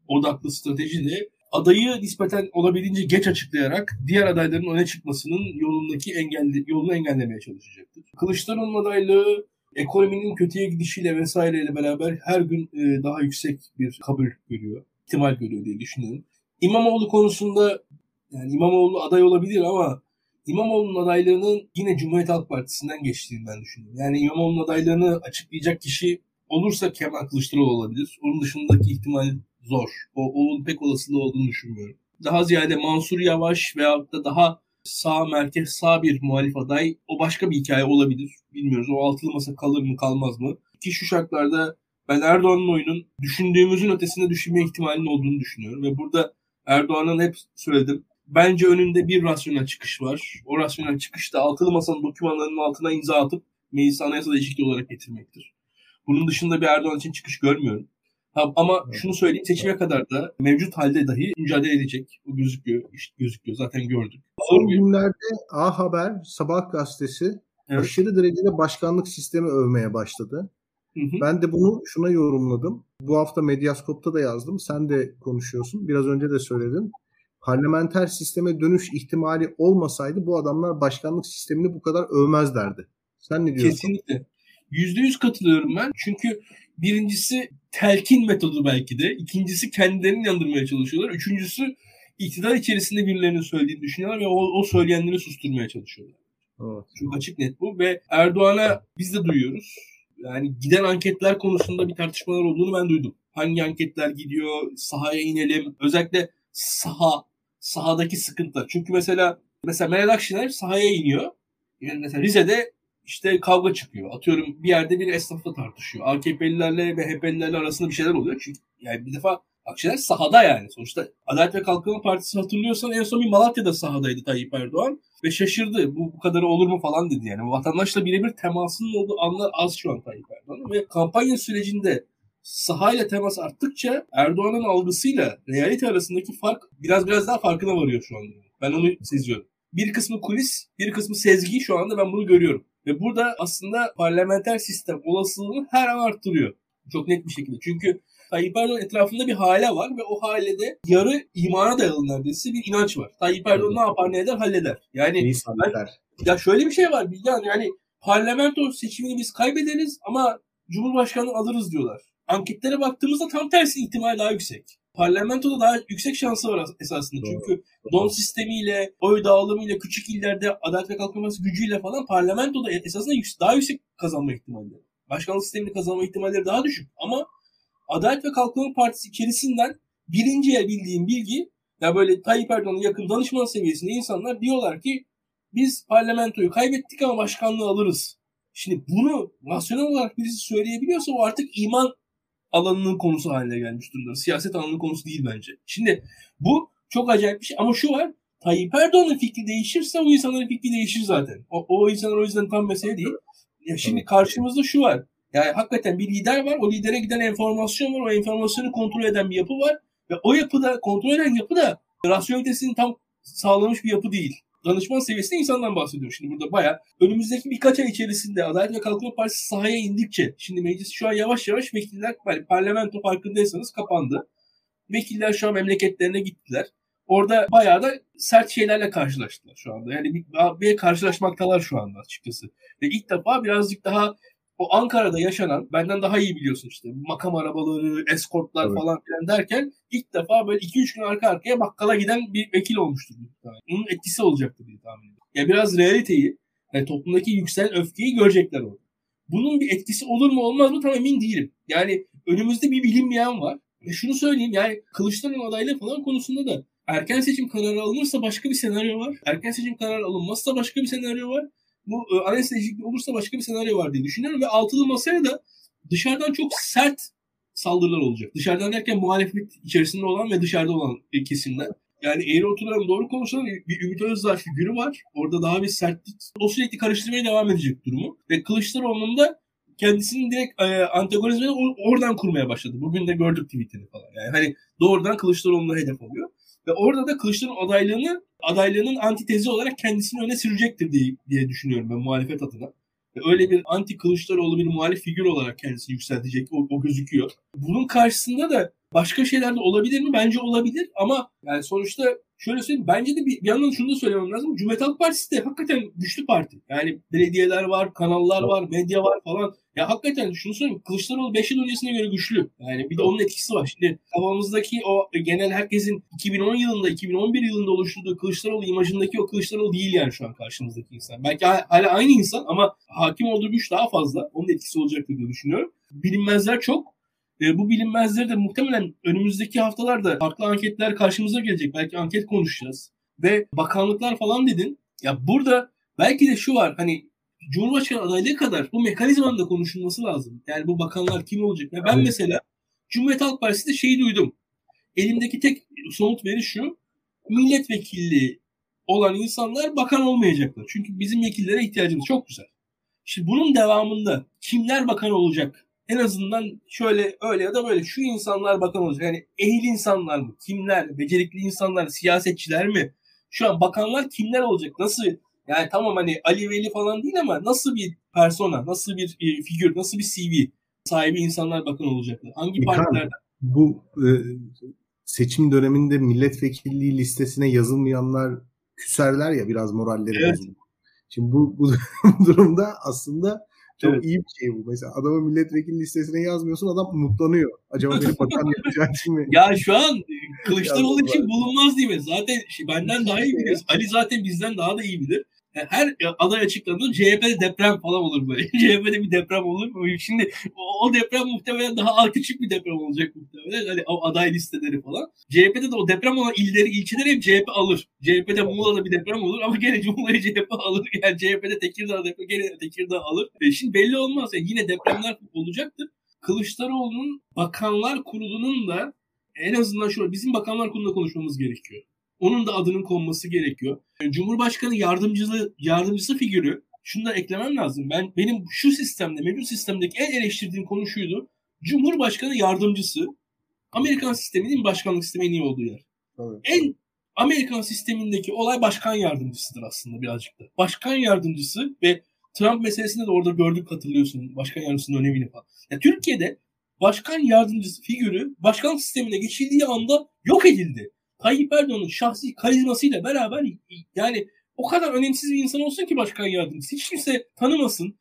odaklı strateji de adayı nispeten olabildiğince geç açıklayarak diğer adayların öne çıkmasının yolundaki engelli, yolunu engellemeye çalışacaktır. Kılıçdaroğlu'nun adaylığı ekonominin kötüye gidişiyle vesaireyle beraber her gün e, daha yüksek bir kabul görüyor. ihtimal görüyor diye düşünüyorum. İmamoğlu konusunda yani İmamoğlu aday olabilir ama İmamoğlu'nun adaylığının yine Cumhuriyet Halk Partisi'nden geçtiğini ben düşünüyorum. Yani İmamoğlu'nun adaylığını açıklayacak kişi olursa Kemal Kılıçdaroğlu olabilir. Onun dışındaki ihtimal zor. O, onun pek olasılığı olduğunu düşünmüyorum. Daha ziyade Mansur Yavaş veyahut da daha sağ merkez sağ bir muhalif aday o başka bir hikaye olabilir. Bilmiyoruz. O altılı masa kalır mı kalmaz mı? Ki şu şartlarda ben Erdoğan'ın oyunun düşündüğümüzün ötesinde düşünme ihtimalinin olduğunu düşünüyorum. Ve burada Erdoğan'ın hep söyledim Bence önünde bir rasyonel çıkış var. O rasyonel çıkış da altılı masanın dokümanlarının altına imza atıp meclis anayasa değişikliği olarak getirmektir. Bunun dışında bir Erdoğan için çıkış görmüyorum. Ha, ama şunu söyleyeyim seçime kadar da mevcut halde dahi mücadele edecek. O gözüküyor. işte gözüküyor. Zaten gördük. Son günlerde A Haber, Sabah gazetesi evet. aşırı derecede başkanlık sistemi övmeye başladı. Hı hı. Ben de bunu şuna yorumladım. Bu hafta Medyaskop'ta da yazdım. Sen de konuşuyorsun. Biraz önce de söyledin. Parlamenter sisteme dönüş ihtimali olmasaydı bu adamlar başkanlık sistemini bu kadar övmezlerdi. Sen ne diyorsun? Kesinlikle. Yüzde yüz katılıyorum ben. Çünkü birincisi telkin metodu belki de. İkincisi kendilerini yandırmaya çalışıyorlar. Üçüncüsü iktidar içerisinde birilerinin söylediğini düşünüyorlar ve o, o söyleyenleri susturmaya çalışıyorlar. Evet. Çok açık net bu ve Erdoğan'a biz de duyuyoruz. Yani giden anketler konusunda bir tartışmalar olduğunu ben duydum. Hangi anketler gidiyor, sahaya inelim. Özellikle saha, sahadaki sıkıntı. Çünkü mesela mesela Meral Akşener sahaya iniyor. Yani mesela Rize'de işte kavga çıkıyor. Atıyorum bir yerde bir esnafla tartışıyor. AKP'lilerle ve HDP'lilerle arasında bir şeyler oluyor. Çünkü yani bir defa Akşener sahada yani. Sonuçta Adalet ve Kalkınma Partisi hatırlıyorsan en son bir Malatya'da sahadaydı Tayyip Erdoğan. Ve şaşırdı. Bu, bu kadarı olur mu falan dedi yani. Vatandaşla birebir temasının olduğu anlar az şu an Tayyip Erdoğan. Ve kampanya sürecinde sahayla temas arttıkça Erdoğan'ın algısıyla realite arasındaki fark biraz biraz daha farkına varıyor şu anda. Ben onu seziyorum. Bir kısmı kulis, bir kısmı sezgi şu anda ben bunu görüyorum. Ve burada aslında parlamenter sistem olasılığını her an arttırıyor. Çok net bir şekilde. Çünkü Tayyip Erdoğan etrafında bir hale var ve o halede yarı imana dayalı neredeyse bir inanç var. Tayyip Erdoğan ne yapar ne eder halleder. Yani ben, ya şöyle bir şey var Bilgehan yani parlamento seçimini biz kaybederiz ama Cumhurbaşkanı alırız diyorlar. Anketlere baktığımızda tam tersi ihtimal daha yüksek. Parlamentoda daha yüksek şansı var esasında. Doğru. Çünkü don sistemiyle, oy dağılımıyla, küçük illerde Adalet ve Kalkınma gücüyle falan parlamentoda esasında daha yüksek kazanma ihtimalleri. Başkanlık sistemini kazanma ihtimalleri daha düşük. Ama Adalet ve Kalkınma Partisi içerisinden birinciye bildiğim bilgi ya böyle Tayyip Erdoğan'ın yakın danışman seviyesinde insanlar diyorlar ki biz parlamentoyu kaybettik ama başkanlığı alırız. Şimdi bunu nasyonel olarak birisi söyleyebiliyorsa o artık iman alanının konusu haline gelmiş durumda. Siyaset alanının konusu değil bence. Şimdi bu çok acayip bir şey ama şu var. Tayyip Erdoğan'ın fikri değişirse o insanların fikri değişir zaten. O, o insanlar o yüzden tam mesele değil. Ya şimdi karşımızda şu var. Yani hakikaten bir lider var. O lidere giden enformasyon var. O enformasyonu kontrol eden bir yapı var. Ve o yapıda kontrol eden yapı da rasyonelitesini tam sağlamış bir yapı değil. Danışman seviyesinde insandan bahsediyor. Şimdi burada baya önümüzdeki birkaç ay içerisinde Adalet ve Kalkınma Partisi sahaya indikçe şimdi meclis şu an yavaş yavaş vekiller yani parlamento farkındaysanız kapandı. Vekiller şu an memleketlerine gittiler. Orada bayağı da sert şeylerle karşılaştılar şu anda. Yani bir, bir karşılaşmaktalar şu anda açıkçası. Ve ilk defa birazcık daha o Ankara'da yaşanan benden daha iyi biliyorsun işte makam arabaları, eskortlar evet. falan filan derken ilk defa böyle 2-3 gün arka arkaya bakkala giden bir vekil olmuştur. Bunun etkisi olacaktır diye tahmin ediyorum. Ya biraz realiteyi, yani toplumdaki yükselen öfkeyi görecekler orada. Bunun bir etkisi olur mu olmaz mı tam emin değilim. Yani önümüzde bir bilinmeyen var. Ve şunu söyleyeyim yani Kılıçdaroğlu adaylığı falan konusunda da erken seçim kararı alınırsa başka bir senaryo var. Erken seçim kararı alınmazsa başka bir senaryo var bu e, anayasa değişikliği olursa başka bir senaryo var diye düşünüyorum ve altılı masaya da dışarıdan çok sert saldırılar olacak. Dışarıdan derken muhalefet içerisinde olan ve dışarıda olan kesimler. Yani eğri oturalım doğru konuşalım bir Ümit Özdağ figürü var. Orada daha bir sertlik. O sürekli karıştırmaya devam edecek durumu. Ve Kılıçdaroğlu'nun da kendisini direkt e, antagonizmini oradan kurmaya başladı. Bugün de gördük tweetini falan. Yani hani doğrudan Kılıçdaroğlu'na hedef oluyor. Ve orada da Kılıçdaroğlu adaylığını adaylığının antitezi olarak kendisini öne sürecektir diye, diye düşünüyorum ben muhalefet adına. Öyle bir anti Kılıçdaroğlu bir muhalif figür olarak kendisini yükseltecek o, o gözüküyor. Bunun karşısında da başka şeyler de olabilir mi? Bence olabilir ama yani sonuçta şöyle söyleyeyim. Bence de bir, bir yandan şunu da söylemem lazım. Cumhuriyet Halk Partisi de hakikaten güçlü parti. Yani belediyeler var, kanallar var, medya var falan. Ya hakikaten şunu söyleyeyim. Kılıçdaroğlu 5 yıl öncesine göre güçlü. Yani bir de onun etkisi var. Şimdi kafamızdaki o genel herkesin 2010 yılında, 2011 yılında oluşturduğu Kılıçdaroğlu imajındaki o Kılıçdaroğlu değil yani şu an karşımızdaki insan. Belki hala aynı insan ama hakim olduğu güç daha fazla. Onun etkisi olacaktır diye düşünüyorum. Bilinmezler çok. E, bu bilinmezleri de muhtemelen önümüzdeki haftalarda farklı anketler karşımıza gelecek. Belki anket konuşacağız. Ve bakanlıklar falan dedin. Ya burada belki de şu var hani Cumhurbaşkanı adaylığı kadar bu mekanizmanın da konuşulması lazım. Yani bu bakanlar kim olacak? Ya ben evet. mesela Cumhuriyet Halk Partisi'nde şeyi duydum. Elimdeki tek somut veri şu. milletvekilliği olan insanlar bakan olmayacaklar. Çünkü bizim vekillere ihtiyacımız çok güzel. Şimdi bunun devamında kimler bakan olacak? En azından şöyle öyle ya da böyle şu insanlar bakan olacak. Yani ehil insanlar mı? Kimler? Becerikli insanlar, siyasetçiler mi? Şu an bakanlar kimler olacak? Nasıl? Yani tamam hani Ali Veli falan değil ama nasıl bir persona, nasıl bir e, figür, nasıl bir CV sahibi insanlar bakan olacaklar? Hangi İlkan, partilerden? Bu e, seçim döneminde milletvekilliği listesine yazılmayanlar küserler ya biraz moralleri Evet. bozulur. Şimdi bu, bu durumda aslında çok Evet. iyi bir şey bu. Mesela adamı milletvekili listesine yazmıyorsun adam umutlanıyor. Acaba beni bakan yapacak için mi? Ya şu an Kılıçdaroğlu için bulunmaz değil mi? Zaten şey, benden daha iyi biliyoruz. Ali zaten bizden daha da iyi bilir. Yani Her e, aday açıklandığında CHP'de deprem falan olur böyle. CHP'de bir deprem olur? Şimdi o, deprem muhtemelen daha küçük bir deprem olacak muhtemelen. Hani aday listeleri falan. CHP'de de o deprem olan illeri, ilçeleri hep CHP alır. CHP'de Muğla'da bir deprem olur ama gene Cumhuriyet CHP alır. Yani CHP'de Tekirdağ deprem gene Tekirdağ alır. E şimdi belli olmaz. Yani yine depremler olacaktır. Kılıçdaroğlu'nun bakanlar kurulunun da en azından şöyle bizim bakanlar kurulunda konuşmamız gerekiyor. Onun da adının konması gerekiyor. E, Cumhurbaşkanı yardımcısı yardımcısı figürü şunu da eklemem lazım. Ben benim şu sistemde, mevcut sistemdeki en eleştirdiğim konu şuydu. Cumhurbaşkanı yardımcısı Amerikan sisteminin başkanlık sistemi en iyi olduğu yer. Evet. En Amerikan sistemindeki olay başkan yardımcısıdır aslında birazcık da. Başkan yardımcısı ve Trump meselesinde de orada gördük hatırlıyorsun başkan yardımcısının önemini falan. Ya Türkiye'de başkan yardımcısı figürü başkanlık sistemine geçildiği anda yok edildi. Tayyip Erdoğan'ın şahsi karizmasıyla beraber yani o kadar önemsiz bir insan olsun ki başkan yardımcısı. Hiç kimse tanımasın.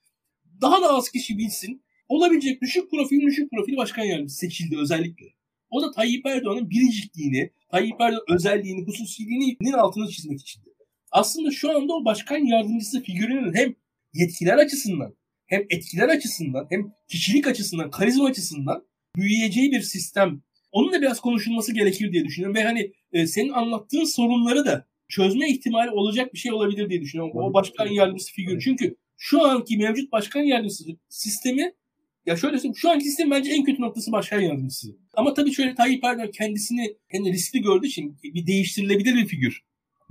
Daha da az kişi bilsin. Olabilecek düşük profil düşük profil başkan yardımcısı seçildi özellikle. O da Tayyip Erdoğan'ın biricikliğini, Tayyip Erdoğan özelliğini, hususiliğinin altını çizmek içindi. Aslında şu anda o başkan yardımcısı figürünün hem yetkiler açısından, hem etkiler açısından, hem kişilik açısından, karizma açısından büyüyeceği bir sistem. Onun da biraz konuşulması gerekir diye düşünüyorum. Ve hani e, senin anlattığın sorunları da çözme ihtimali olacak bir şey olabilir diye düşünüyorum. O başkan yardımcısı figürü. Çünkü şu anki mevcut başkan yardımcısı sistemi ya şöyle söyleyeyim şu anki sistem bence en kötü noktası başkan yardımcısı. Ama tabii şöyle Tayyip Erdoğan kendisini kendi riskli gördüğü için bir değiştirilebilir bir figür.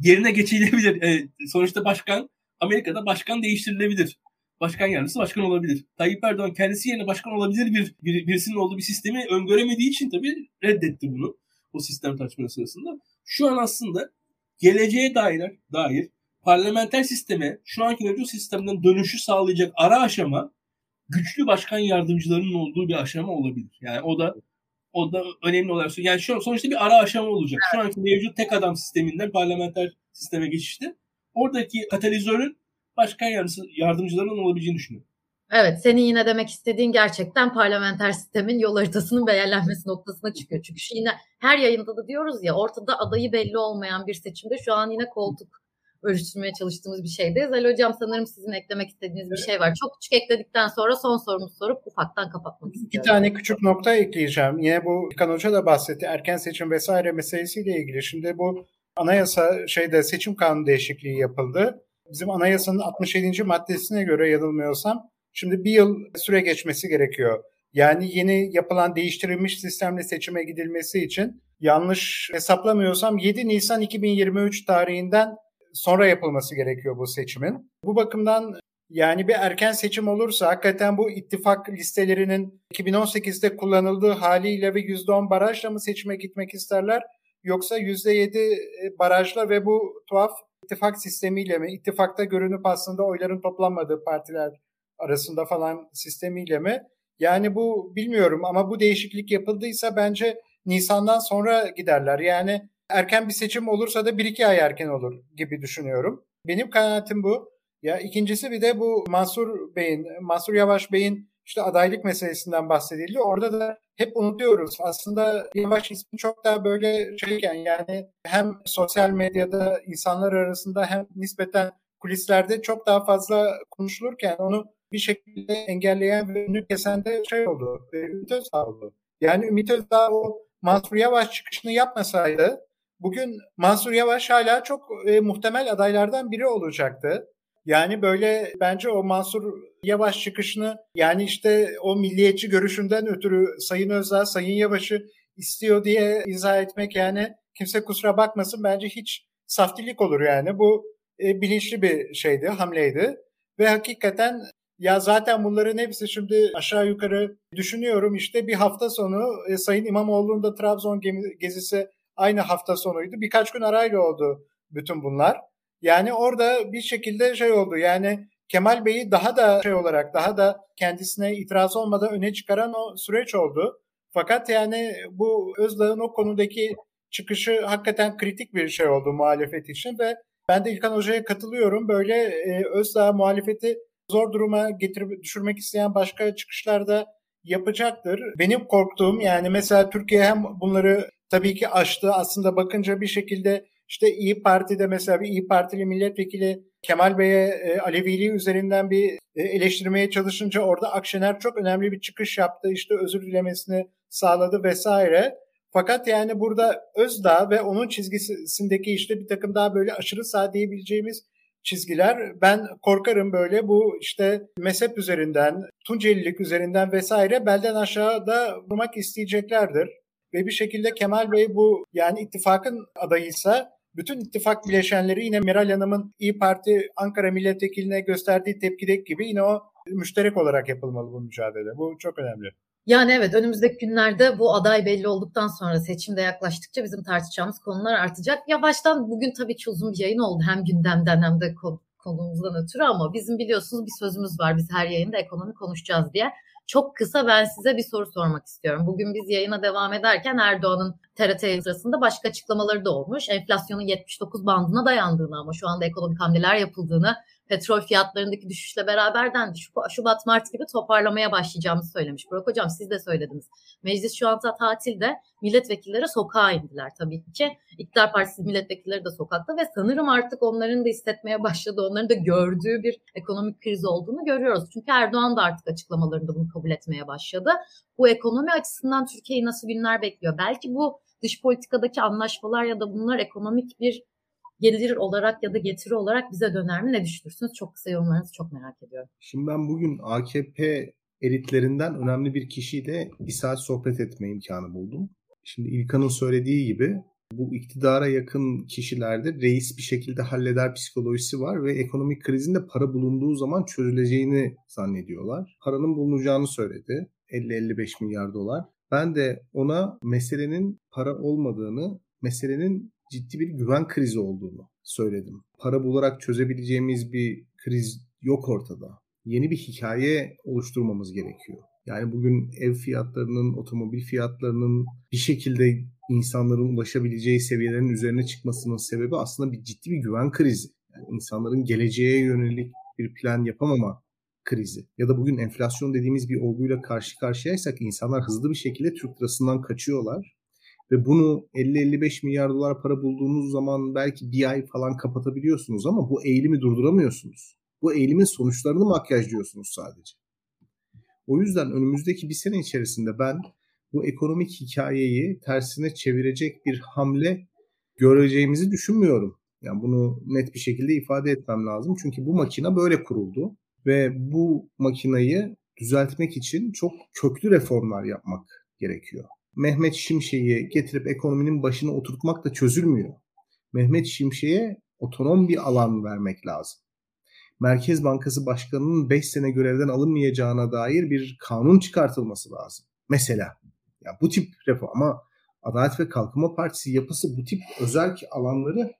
Yerine geçilebilir. E, sonuçta başkan Amerika'da başkan değiştirilebilir. Başkan yardımcısı başkan olabilir. Tayyip Erdoğan kendisi yerine başkan olabilir bir, bir birisinin olduğu bir sistemi öngöremediği için tabii reddetti bunu o sistem tartışmaları sırasında. Şu an aslında geleceğe dair, dair parlamenter sisteme şu anki mevcut sistemden dönüşü sağlayacak ara aşama güçlü başkan yardımcılarının olduğu bir aşama olabilir. Yani o da o da önemli olarak yani şu sonuçta bir ara aşama olacak. Şu anki mevcut tek adam sisteminden parlamenter sisteme geçişte oradaki katalizörün başkan yardımcısı, yardımcılarının olabileceğini düşünüyorum. Evet, senin yine demek istediğin gerçekten parlamenter sistemin yol haritasının belirlenmesi noktasına çıkıyor. Çünkü şu yine her yayında da diyoruz ya ortada adayı belli olmayan bir seçimde şu an yine koltuk ölçtürmeye çalıştığımız bir şeydeyiz. Ali Hocam sanırım sizin eklemek istediğiniz bir şey var. Çok küçük ekledikten sonra son sorumuzu sorup ufaktan kapatmak istiyorum. İki tane küçük nokta ekleyeceğim. Yine bu İlkan Hoca da bahsetti. Erken seçim vesaire meselesiyle ilgili. Şimdi bu anayasa şeyde seçim kanunu değişikliği yapıldı. Bizim anayasanın 67. maddesine göre yanılmıyorsam şimdi bir yıl süre geçmesi gerekiyor. Yani yeni yapılan değiştirilmiş sistemle seçime gidilmesi için yanlış hesaplamıyorsam 7 Nisan 2023 tarihinden sonra yapılması gerekiyor bu seçimin. Bu bakımdan yani bir erken seçim olursa hakikaten bu ittifak listelerinin 2018'de kullanıldığı haliyle ve %10 barajla mı seçime gitmek isterler yoksa %7 barajla ve bu tuhaf ittifak sistemiyle mi? İttifakta görünüp aslında oyların toplanmadığı partiler arasında falan sistemiyle mi? Yani bu bilmiyorum ama bu değişiklik yapıldıysa bence Nisan'dan sonra giderler. Yani erken bir seçim olursa da 1-2 ay erken olur gibi düşünüyorum. Benim kanaatim bu. Ya ikincisi bir de bu Mansur Bey'in, Mansur Yavaş Bey'in işte adaylık meselesinden bahsedildi. Orada da hep unutuyoruz. Aslında Yavaş ismi çok daha böyle şeyken yani hem sosyal medyada insanlar arasında hem nispeten kulislerde çok daha fazla konuşulurken onu bir şekilde engelleyen ve önünü kesen de şey oldu. Ümit Özdağ oldu. Yani Ümit Özdağ o Mansur Yavaş çıkışını yapmasaydı bugün Mansur Yavaş hala çok e, muhtemel adaylardan biri olacaktı. Yani böyle bence o Mansur Yavaş çıkışını yani işte o milliyetçi görüşünden ötürü Sayın Özdağ Sayın Yavaş'ı istiyor diye izah etmek yani kimse kusura bakmasın bence hiç saftilik olur yani. Bu e, bilinçli bir şeydi, hamleydi. Ve hakikaten ya zaten bunların hepsi şimdi aşağı yukarı düşünüyorum işte bir hafta sonu e, Sayın İmamoğlu'nun da Trabzon gezisi aynı hafta sonuydu. Birkaç gün arayla oldu bütün bunlar. Yani orada bir şekilde şey oldu yani Kemal Bey'i daha da şey olarak daha da kendisine itiraz olmadan öne çıkaran o süreç oldu. Fakat yani bu Özdağ'ın o konudaki çıkışı hakikaten kritik bir şey oldu muhalefet için ve ben de İlkan Hoca'ya katılıyorum. Böyle e, Özdağ muhalefeti zor duruma getirip düşürmek isteyen başka çıkışlarda yapacaktır. Benim korktuğum yani mesela Türkiye hem bunları tabii ki aştı. Aslında bakınca bir şekilde işte İyi Parti'de mesela bir İyi Partili milletvekili Kemal Bey'e e, Aleviliği üzerinden bir e, eleştirmeye çalışınca orada Akşener çok önemli bir çıkış yaptı. İşte özür dilemesini sağladı vesaire. Fakat yani burada Özdağ ve onun çizgisindeki işte bir takım daha böyle aşırı sağ diyebileceğimiz çizgiler ben korkarım böyle bu işte mezhep üzerinden, Tuncelilik üzerinden vesaire belden aşağıda vurmak isteyeceklerdir. Ve bir şekilde Kemal Bey bu yani ittifakın adayıysa bütün ittifak bileşenleri yine Meral Hanım'ın İyi Parti Ankara Milletvekiline gösterdiği tepkideki gibi yine o müşterek olarak yapılmalı bu mücadele. Bu çok önemli. Yani evet önümüzdeki günlerde bu aday belli olduktan sonra seçimde yaklaştıkça bizim tartışacağımız konular artacak. Yavaştan bugün tabii ki uzun bir yayın oldu hem gündemden hem de konumuzdan ötürü ama bizim biliyorsunuz bir sözümüz var biz her yayında ekonomi konuşacağız diye. Çok kısa ben size bir soru sormak istiyorum. Bugün biz yayına devam ederken Erdoğan'ın TRT sırasında başka açıklamaları da olmuş. Enflasyonun 79 bandına dayandığını ama şu anda ekonomik hamleler yapıldığını petrol fiyatlarındaki düşüşle beraber dendi. Şubat Mart gibi toparlamaya başlayacağımızı söylemiş. Burak Hocam siz de söylediniz. Meclis şu anda tatilde milletvekilleri sokağa indiler tabii ki. İktidar Partisi milletvekilleri de sokakta ve sanırım artık onların da hissetmeye başladı. Onların da gördüğü bir ekonomik kriz olduğunu görüyoruz. Çünkü Erdoğan da artık açıklamalarında bunu kabul etmeye başladı. Bu ekonomi açısından Türkiye'yi nasıl günler bekliyor? Belki bu dış politikadaki anlaşmalar ya da bunlar ekonomik bir gelir olarak ya da getiri olarak bize döner mi? Ne düşünürsünüz? Çok kısa yorumlarınızı çok merak ediyorum. Şimdi ben bugün AKP elitlerinden önemli bir kişiyle bir saat sohbet etme imkanı buldum. Şimdi İlkan'ın söylediği gibi bu iktidara yakın kişilerde reis bir şekilde halleder psikolojisi var ve ekonomik krizin de para bulunduğu zaman çözüleceğini zannediyorlar. Paranın bulunacağını söyledi. 50-55 milyar dolar. Ben de ona meselenin para olmadığını, meselenin ciddi bir güven krizi olduğunu söyledim. Para bularak çözebileceğimiz bir kriz yok ortada. Yeni bir hikaye oluşturmamız gerekiyor. Yani bugün ev fiyatlarının, otomobil fiyatlarının bir şekilde insanların ulaşabileceği seviyelerin üzerine çıkmasının sebebi aslında bir ciddi bir güven krizi. Yani insanların geleceğe yönelik bir plan yapamama krizi. Ya da bugün enflasyon dediğimiz bir olguyla karşı karşıyaysak insanlar hızlı bir şekilde Türk lirasından kaçıyorlar ve bunu 50-55 milyar dolar para bulduğunuz zaman belki bir ay falan kapatabiliyorsunuz ama bu eğilimi durduramıyorsunuz. Bu eğilimin sonuçlarını makyajlıyorsunuz sadece. O yüzden önümüzdeki bir sene içerisinde ben bu ekonomik hikayeyi tersine çevirecek bir hamle göreceğimizi düşünmüyorum. Yani bunu net bir şekilde ifade etmem lazım. Çünkü bu makine böyle kuruldu ve bu makinayı düzeltmek için çok köklü reformlar yapmak gerekiyor. Mehmet Şimşek'i getirip ekonominin başına oturtmak da çözülmüyor. Mehmet Şimşek'e otonom bir alan vermek lazım. Merkez Bankası Başkanı'nın 5 sene görevden alınmayacağına dair bir kanun çıkartılması lazım. Mesela ya bu tip reform ama Adalet ve Kalkınma Partisi yapısı bu tip özel alanları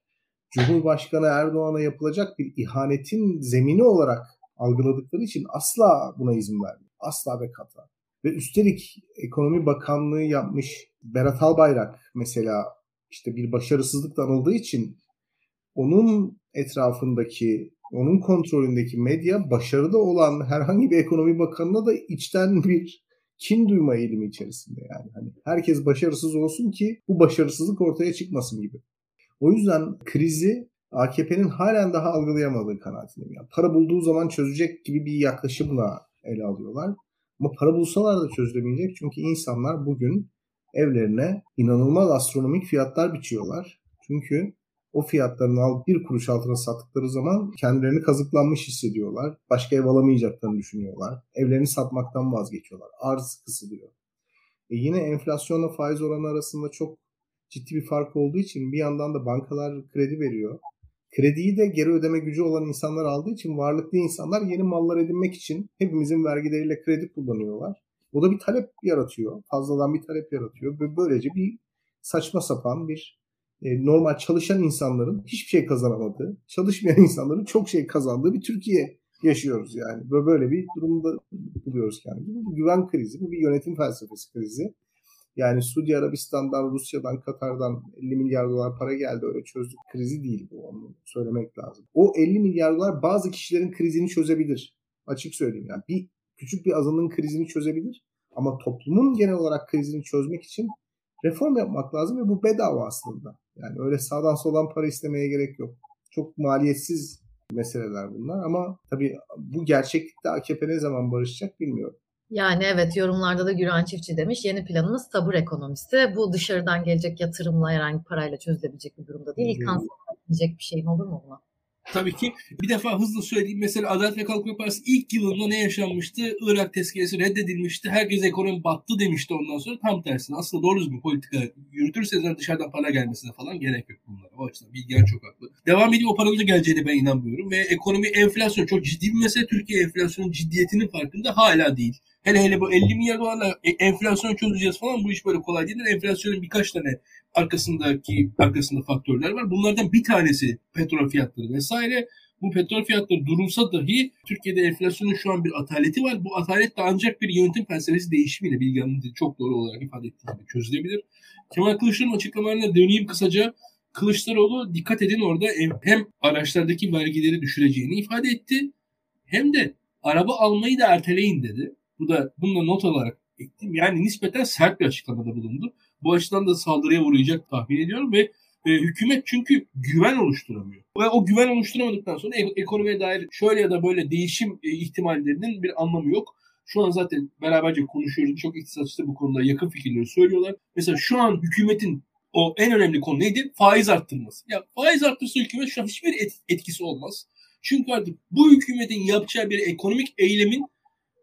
Cumhurbaşkanı Erdoğan'a yapılacak bir ihanetin zemini olarak algıladıkları için asla buna izin vermiyor. Asla ve kata. Ve üstelik Ekonomi Bakanlığı yapmış Berat Albayrak mesela işte bir başarısızlık anıldığı için onun etrafındaki, onun kontrolündeki medya başarılı olan herhangi bir ekonomi bakanına da içten bir kin duyma eğilimi içerisinde yani. Hani herkes başarısız olsun ki bu başarısızlık ortaya çıkmasın gibi. O yüzden krizi AKP'nin halen daha algılayamadığı kanaatindeyim. Yani para bulduğu zaman çözecek gibi bir yaklaşımla ele alıyorlar. Ama para bulsalar da çözülemeyecek. Çünkü insanlar bugün evlerine inanılmaz astronomik fiyatlar biçiyorlar. Çünkü o fiyatlarını alıp bir kuruş altına sattıkları zaman kendilerini kazıklanmış hissediyorlar. Başka ev alamayacaklarını düşünüyorlar. Evlerini satmaktan vazgeçiyorlar. Arz kısılıyor. E yine enflasyonla faiz oranı arasında çok ciddi bir fark olduğu için bir yandan da bankalar kredi veriyor. Krediyi de geri ödeme gücü olan insanlar aldığı için varlıklı insanlar yeni mallar edinmek için hepimizin vergileriyle kredi kullanıyorlar. O da bir talep yaratıyor. Fazladan bir talep yaratıyor. Ve böylece bir saçma sapan bir e, normal çalışan insanların hiçbir şey kazanamadığı, çalışmayan insanların çok şey kazandığı bir Türkiye yaşıyoruz yani. Böyle bir durumda buluyoruz kendimizi. Bu güven krizi, bu bir yönetim felsefesi krizi. Yani Suudi Arabistan'dan, Rusya'dan, Katar'dan 50 milyar dolar para geldi öyle çözdük. Krizi değil bu onu söylemek lazım. O 50 milyar dolar bazı kişilerin krizini çözebilir. Açık söyleyeyim yani. Bir küçük bir azınlığın krizini çözebilir. Ama toplumun genel olarak krizini çözmek için reform yapmak lazım ve bu bedava aslında. Yani öyle sağdan soldan para istemeye gerek yok. Çok maliyetsiz meseleler bunlar ama tabii bu gerçeklikte AKP ne zaman barışacak bilmiyorum. Yani evet yorumlarda da Güran Çiftçi demiş yeni planımız tabur ekonomisi. Bu dışarıdan gelecek yatırımla herhangi parayla çözülebilecek bir durumda değil. İlk diyecek bir şeyin olur mu buna? Tabii ki bir defa hızlı söyleyeyim. Mesela Adalet ve Kalkınma Partisi ilk yılında ne yaşanmıştı? Irak tezkeresi reddedilmişti. Herkes ekonomi battı demişti ondan sonra. Tam tersine. Aslında doğru düzgün politika yürütürseniz dışarıdan para gelmesine falan gerek yok bunlara. O açıdan Bilgehan çok haklı. Devam edeyim o paranın da geleceğine ben inanmıyorum. Ve ekonomi enflasyon çok ciddi bir mesele. Türkiye enflasyonun ciddiyetinin farkında hala değil. Hele hele bu 50 milyar dolarla e, enflasyon çözeceğiz falan bu iş böyle kolay değil. Enflasyonun birkaç tane arkasındaki arkasında faktörler var. Bunlardan bir tanesi petrol fiyatları vesaire. Bu petrol fiyatları durulsa dahi Türkiye'de enflasyonun şu an bir ataleti var. Bu atalet de ancak bir yönetim felsefesi değişimiyle Bilgehan'ın çok doğru olarak ifade ettiği gibi çözülebilir. Kemal Kılıçdaroğlu'nun açıklamalarına döneyim kısaca. Kılıçdaroğlu dikkat edin orada hem araçlardaki vergileri düşüreceğini ifade etti hem de araba almayı da erteleyin dedi. Bu da bununla not alarak ettim. Yani nispeten sert bir açıklamada bulundu. Bu açıdan da saldırıya uğrayacak tahmin ediyorum ve e, hükümet çünkü güven oluşturamıyor. Ve o güven oluşturamadıktan sonra ek- ekonomiye dair şöyle ya da böyle değişim e, ihtimallerinin bir anlamı yok. Şu an zaten beraberce konuşuyoruz. Çok iktisatçı bu konuda yakın fikirleri söylüyorlar. Mesela şu an hükümetin o en önemli konu neydi? Faiz arttırması. Ya faiz arttırsa hükümet şu an hiçbir et- etkisi olmaz. Çünkü artık bu hükümetin yapacağı bir ekonomik eylemin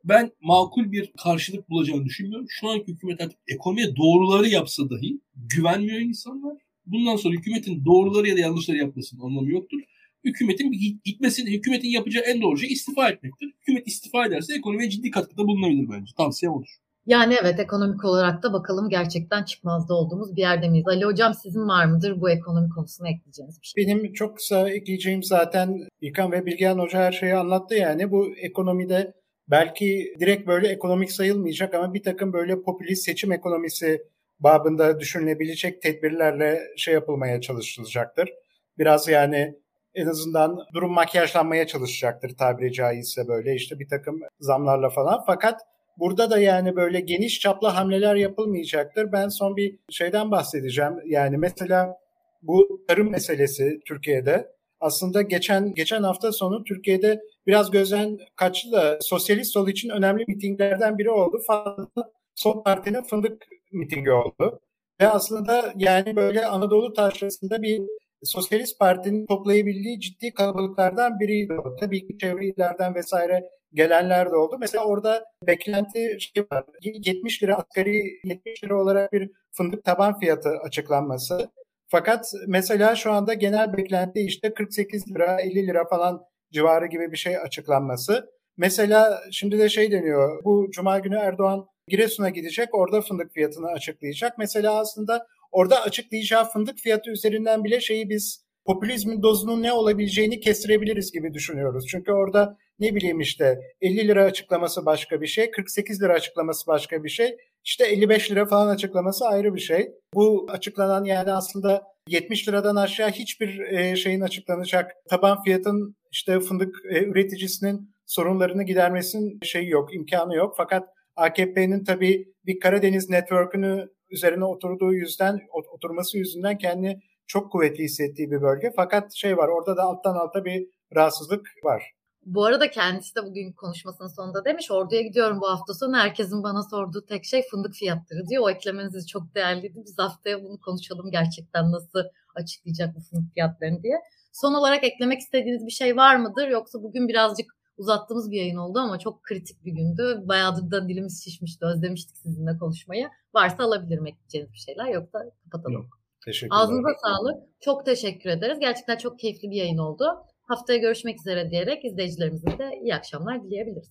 ben makul bir karşılık bulacağını düşünmüyorum. Şu anki hükümet artık ekonomiye doğruları yapsa dahi güvenmiyor insanlar. Bundan sonra hükümetin doğruları ya da yanlışları yapmasının anlamı yoktur. Hükümetin gitmesini, hükümetin yapacağı en doğru şey istifa etmektir. Hükümet istifa ederse ekonomiye ciddi katkıda bulunabilir bence. Tavsiyem olur. Yani evet ekonomik olarak da bakalım gerçekten çıkmazda olduğumuz bir yerde miyiz? Ali Hocam sizin var mıdır bu ekonomi konusuna ekleyeceğiniz bir şey? Benim çok kısa ekleyeceğim zaten İlkan ve Bilgehan Hoca her şeyi anlattı yani. Bu ekonomide belki direkt böyle ekonomik sayılmayacak ama bir takım böyle popülist seçim ekonomisi babında düşünülebilecek tedbirlerle şey yapılmaya çalışılacaktır. Biraz yani en azından durum makyajlanmaya çalışacaktır tabiri caizse böyle işte bir takım zamlarla falan. Fakat burada da yani böyle geniş çaplı hamleler yapılmayacaktır. Ben son bir şeyden bahsedeceğim. Yani mesela bu tarım meselesi Türkiye'de aslında geçen geçen hafta sonu Türkiye'de biraz gözden kaçtı da sosyalist sol için önemli mitinglerden biri oldu. Fazla Sol Parti'nin fındık mitingi oldu. Ve aslında yani böyle Anadolu taşrasında bir Sosyalist Parti'nin toplayabildiği ciddi kalabalıklardan biriydi. Tabii ki çevre illerden vesaire gelenler de oldu. Mesela orada beklenti şey var. 70 lira asgari 70 lira olarak bir fındık taban fiyatı açıklanması. Fakat mesela şu anda genel beklenti işte 48 lira 50 lira falan civarı gibi bir şey açıklanması. Mesela şimdi de şey deniyor. Bu cuma günü Erdoğan Giresun'a gidecek. Orada fındık fiyatını açıklayacak. Mesela aslında orada açıklayacağı fındık fiyatı üzerinden bile şeyi biz popülizmin dozunun ne olabileceğini kestirebiliriz gibi düşünüyoruz. Çünkü orada ne bileyim işte 50 lira açıklaması başka bir şey, 48 lira açıklaması başka bir şey, işte 55 lira falan açıklaması ayrı bir şey. Bu açıklanan yani aslında 70 liradan aşağı hiçbir e, şeyin açıklanacak taban fiyatın işte fındık e, üreticisinin sorunlarını gidermesinin şeyi yok, imkanı yok. Fakat AKP'nin tabii bir Karadeniz network'ünü üzerine oturduğu yüzden oturması yüzünden kendini çok kuvvetli hissettiği bir bölge. Fakat şey var orada da alttan alta bir rahatsızlık var. Bu arada kendisi de bugün konuşmasının sonunda demiş orduya gidiyorum bu hafta sonu herkesin bana sorduğu tek şey fındık fiyatları diyor. O eklemeniz çok değerliydi. Biz haftaya bunu konuşalım gerçekten nasıl açıklayacak bu fiyatlarını diye. Son olarak eklemek istediğiniz bir şey var mıdır? Yoksa bugün birazcık uzattığımız bir yayın oldu ama çok kritik bir gündü. Bayağıdır da dilimiz şişmişti, özlemiştik sizinle konuşmayı. Varsa alabilirim ekleyeceğiniz bir şeyler yoksa kapatalım. Yok. Teşekkürler. Ağzınıza sağlık. Çok teşekkür ederiz. Gerçekten çok keyifli bir yayın oldu. Haftaya görüşmek üzere diyerek izleyicilerimize de iyi akşamlar dileyebiliriz.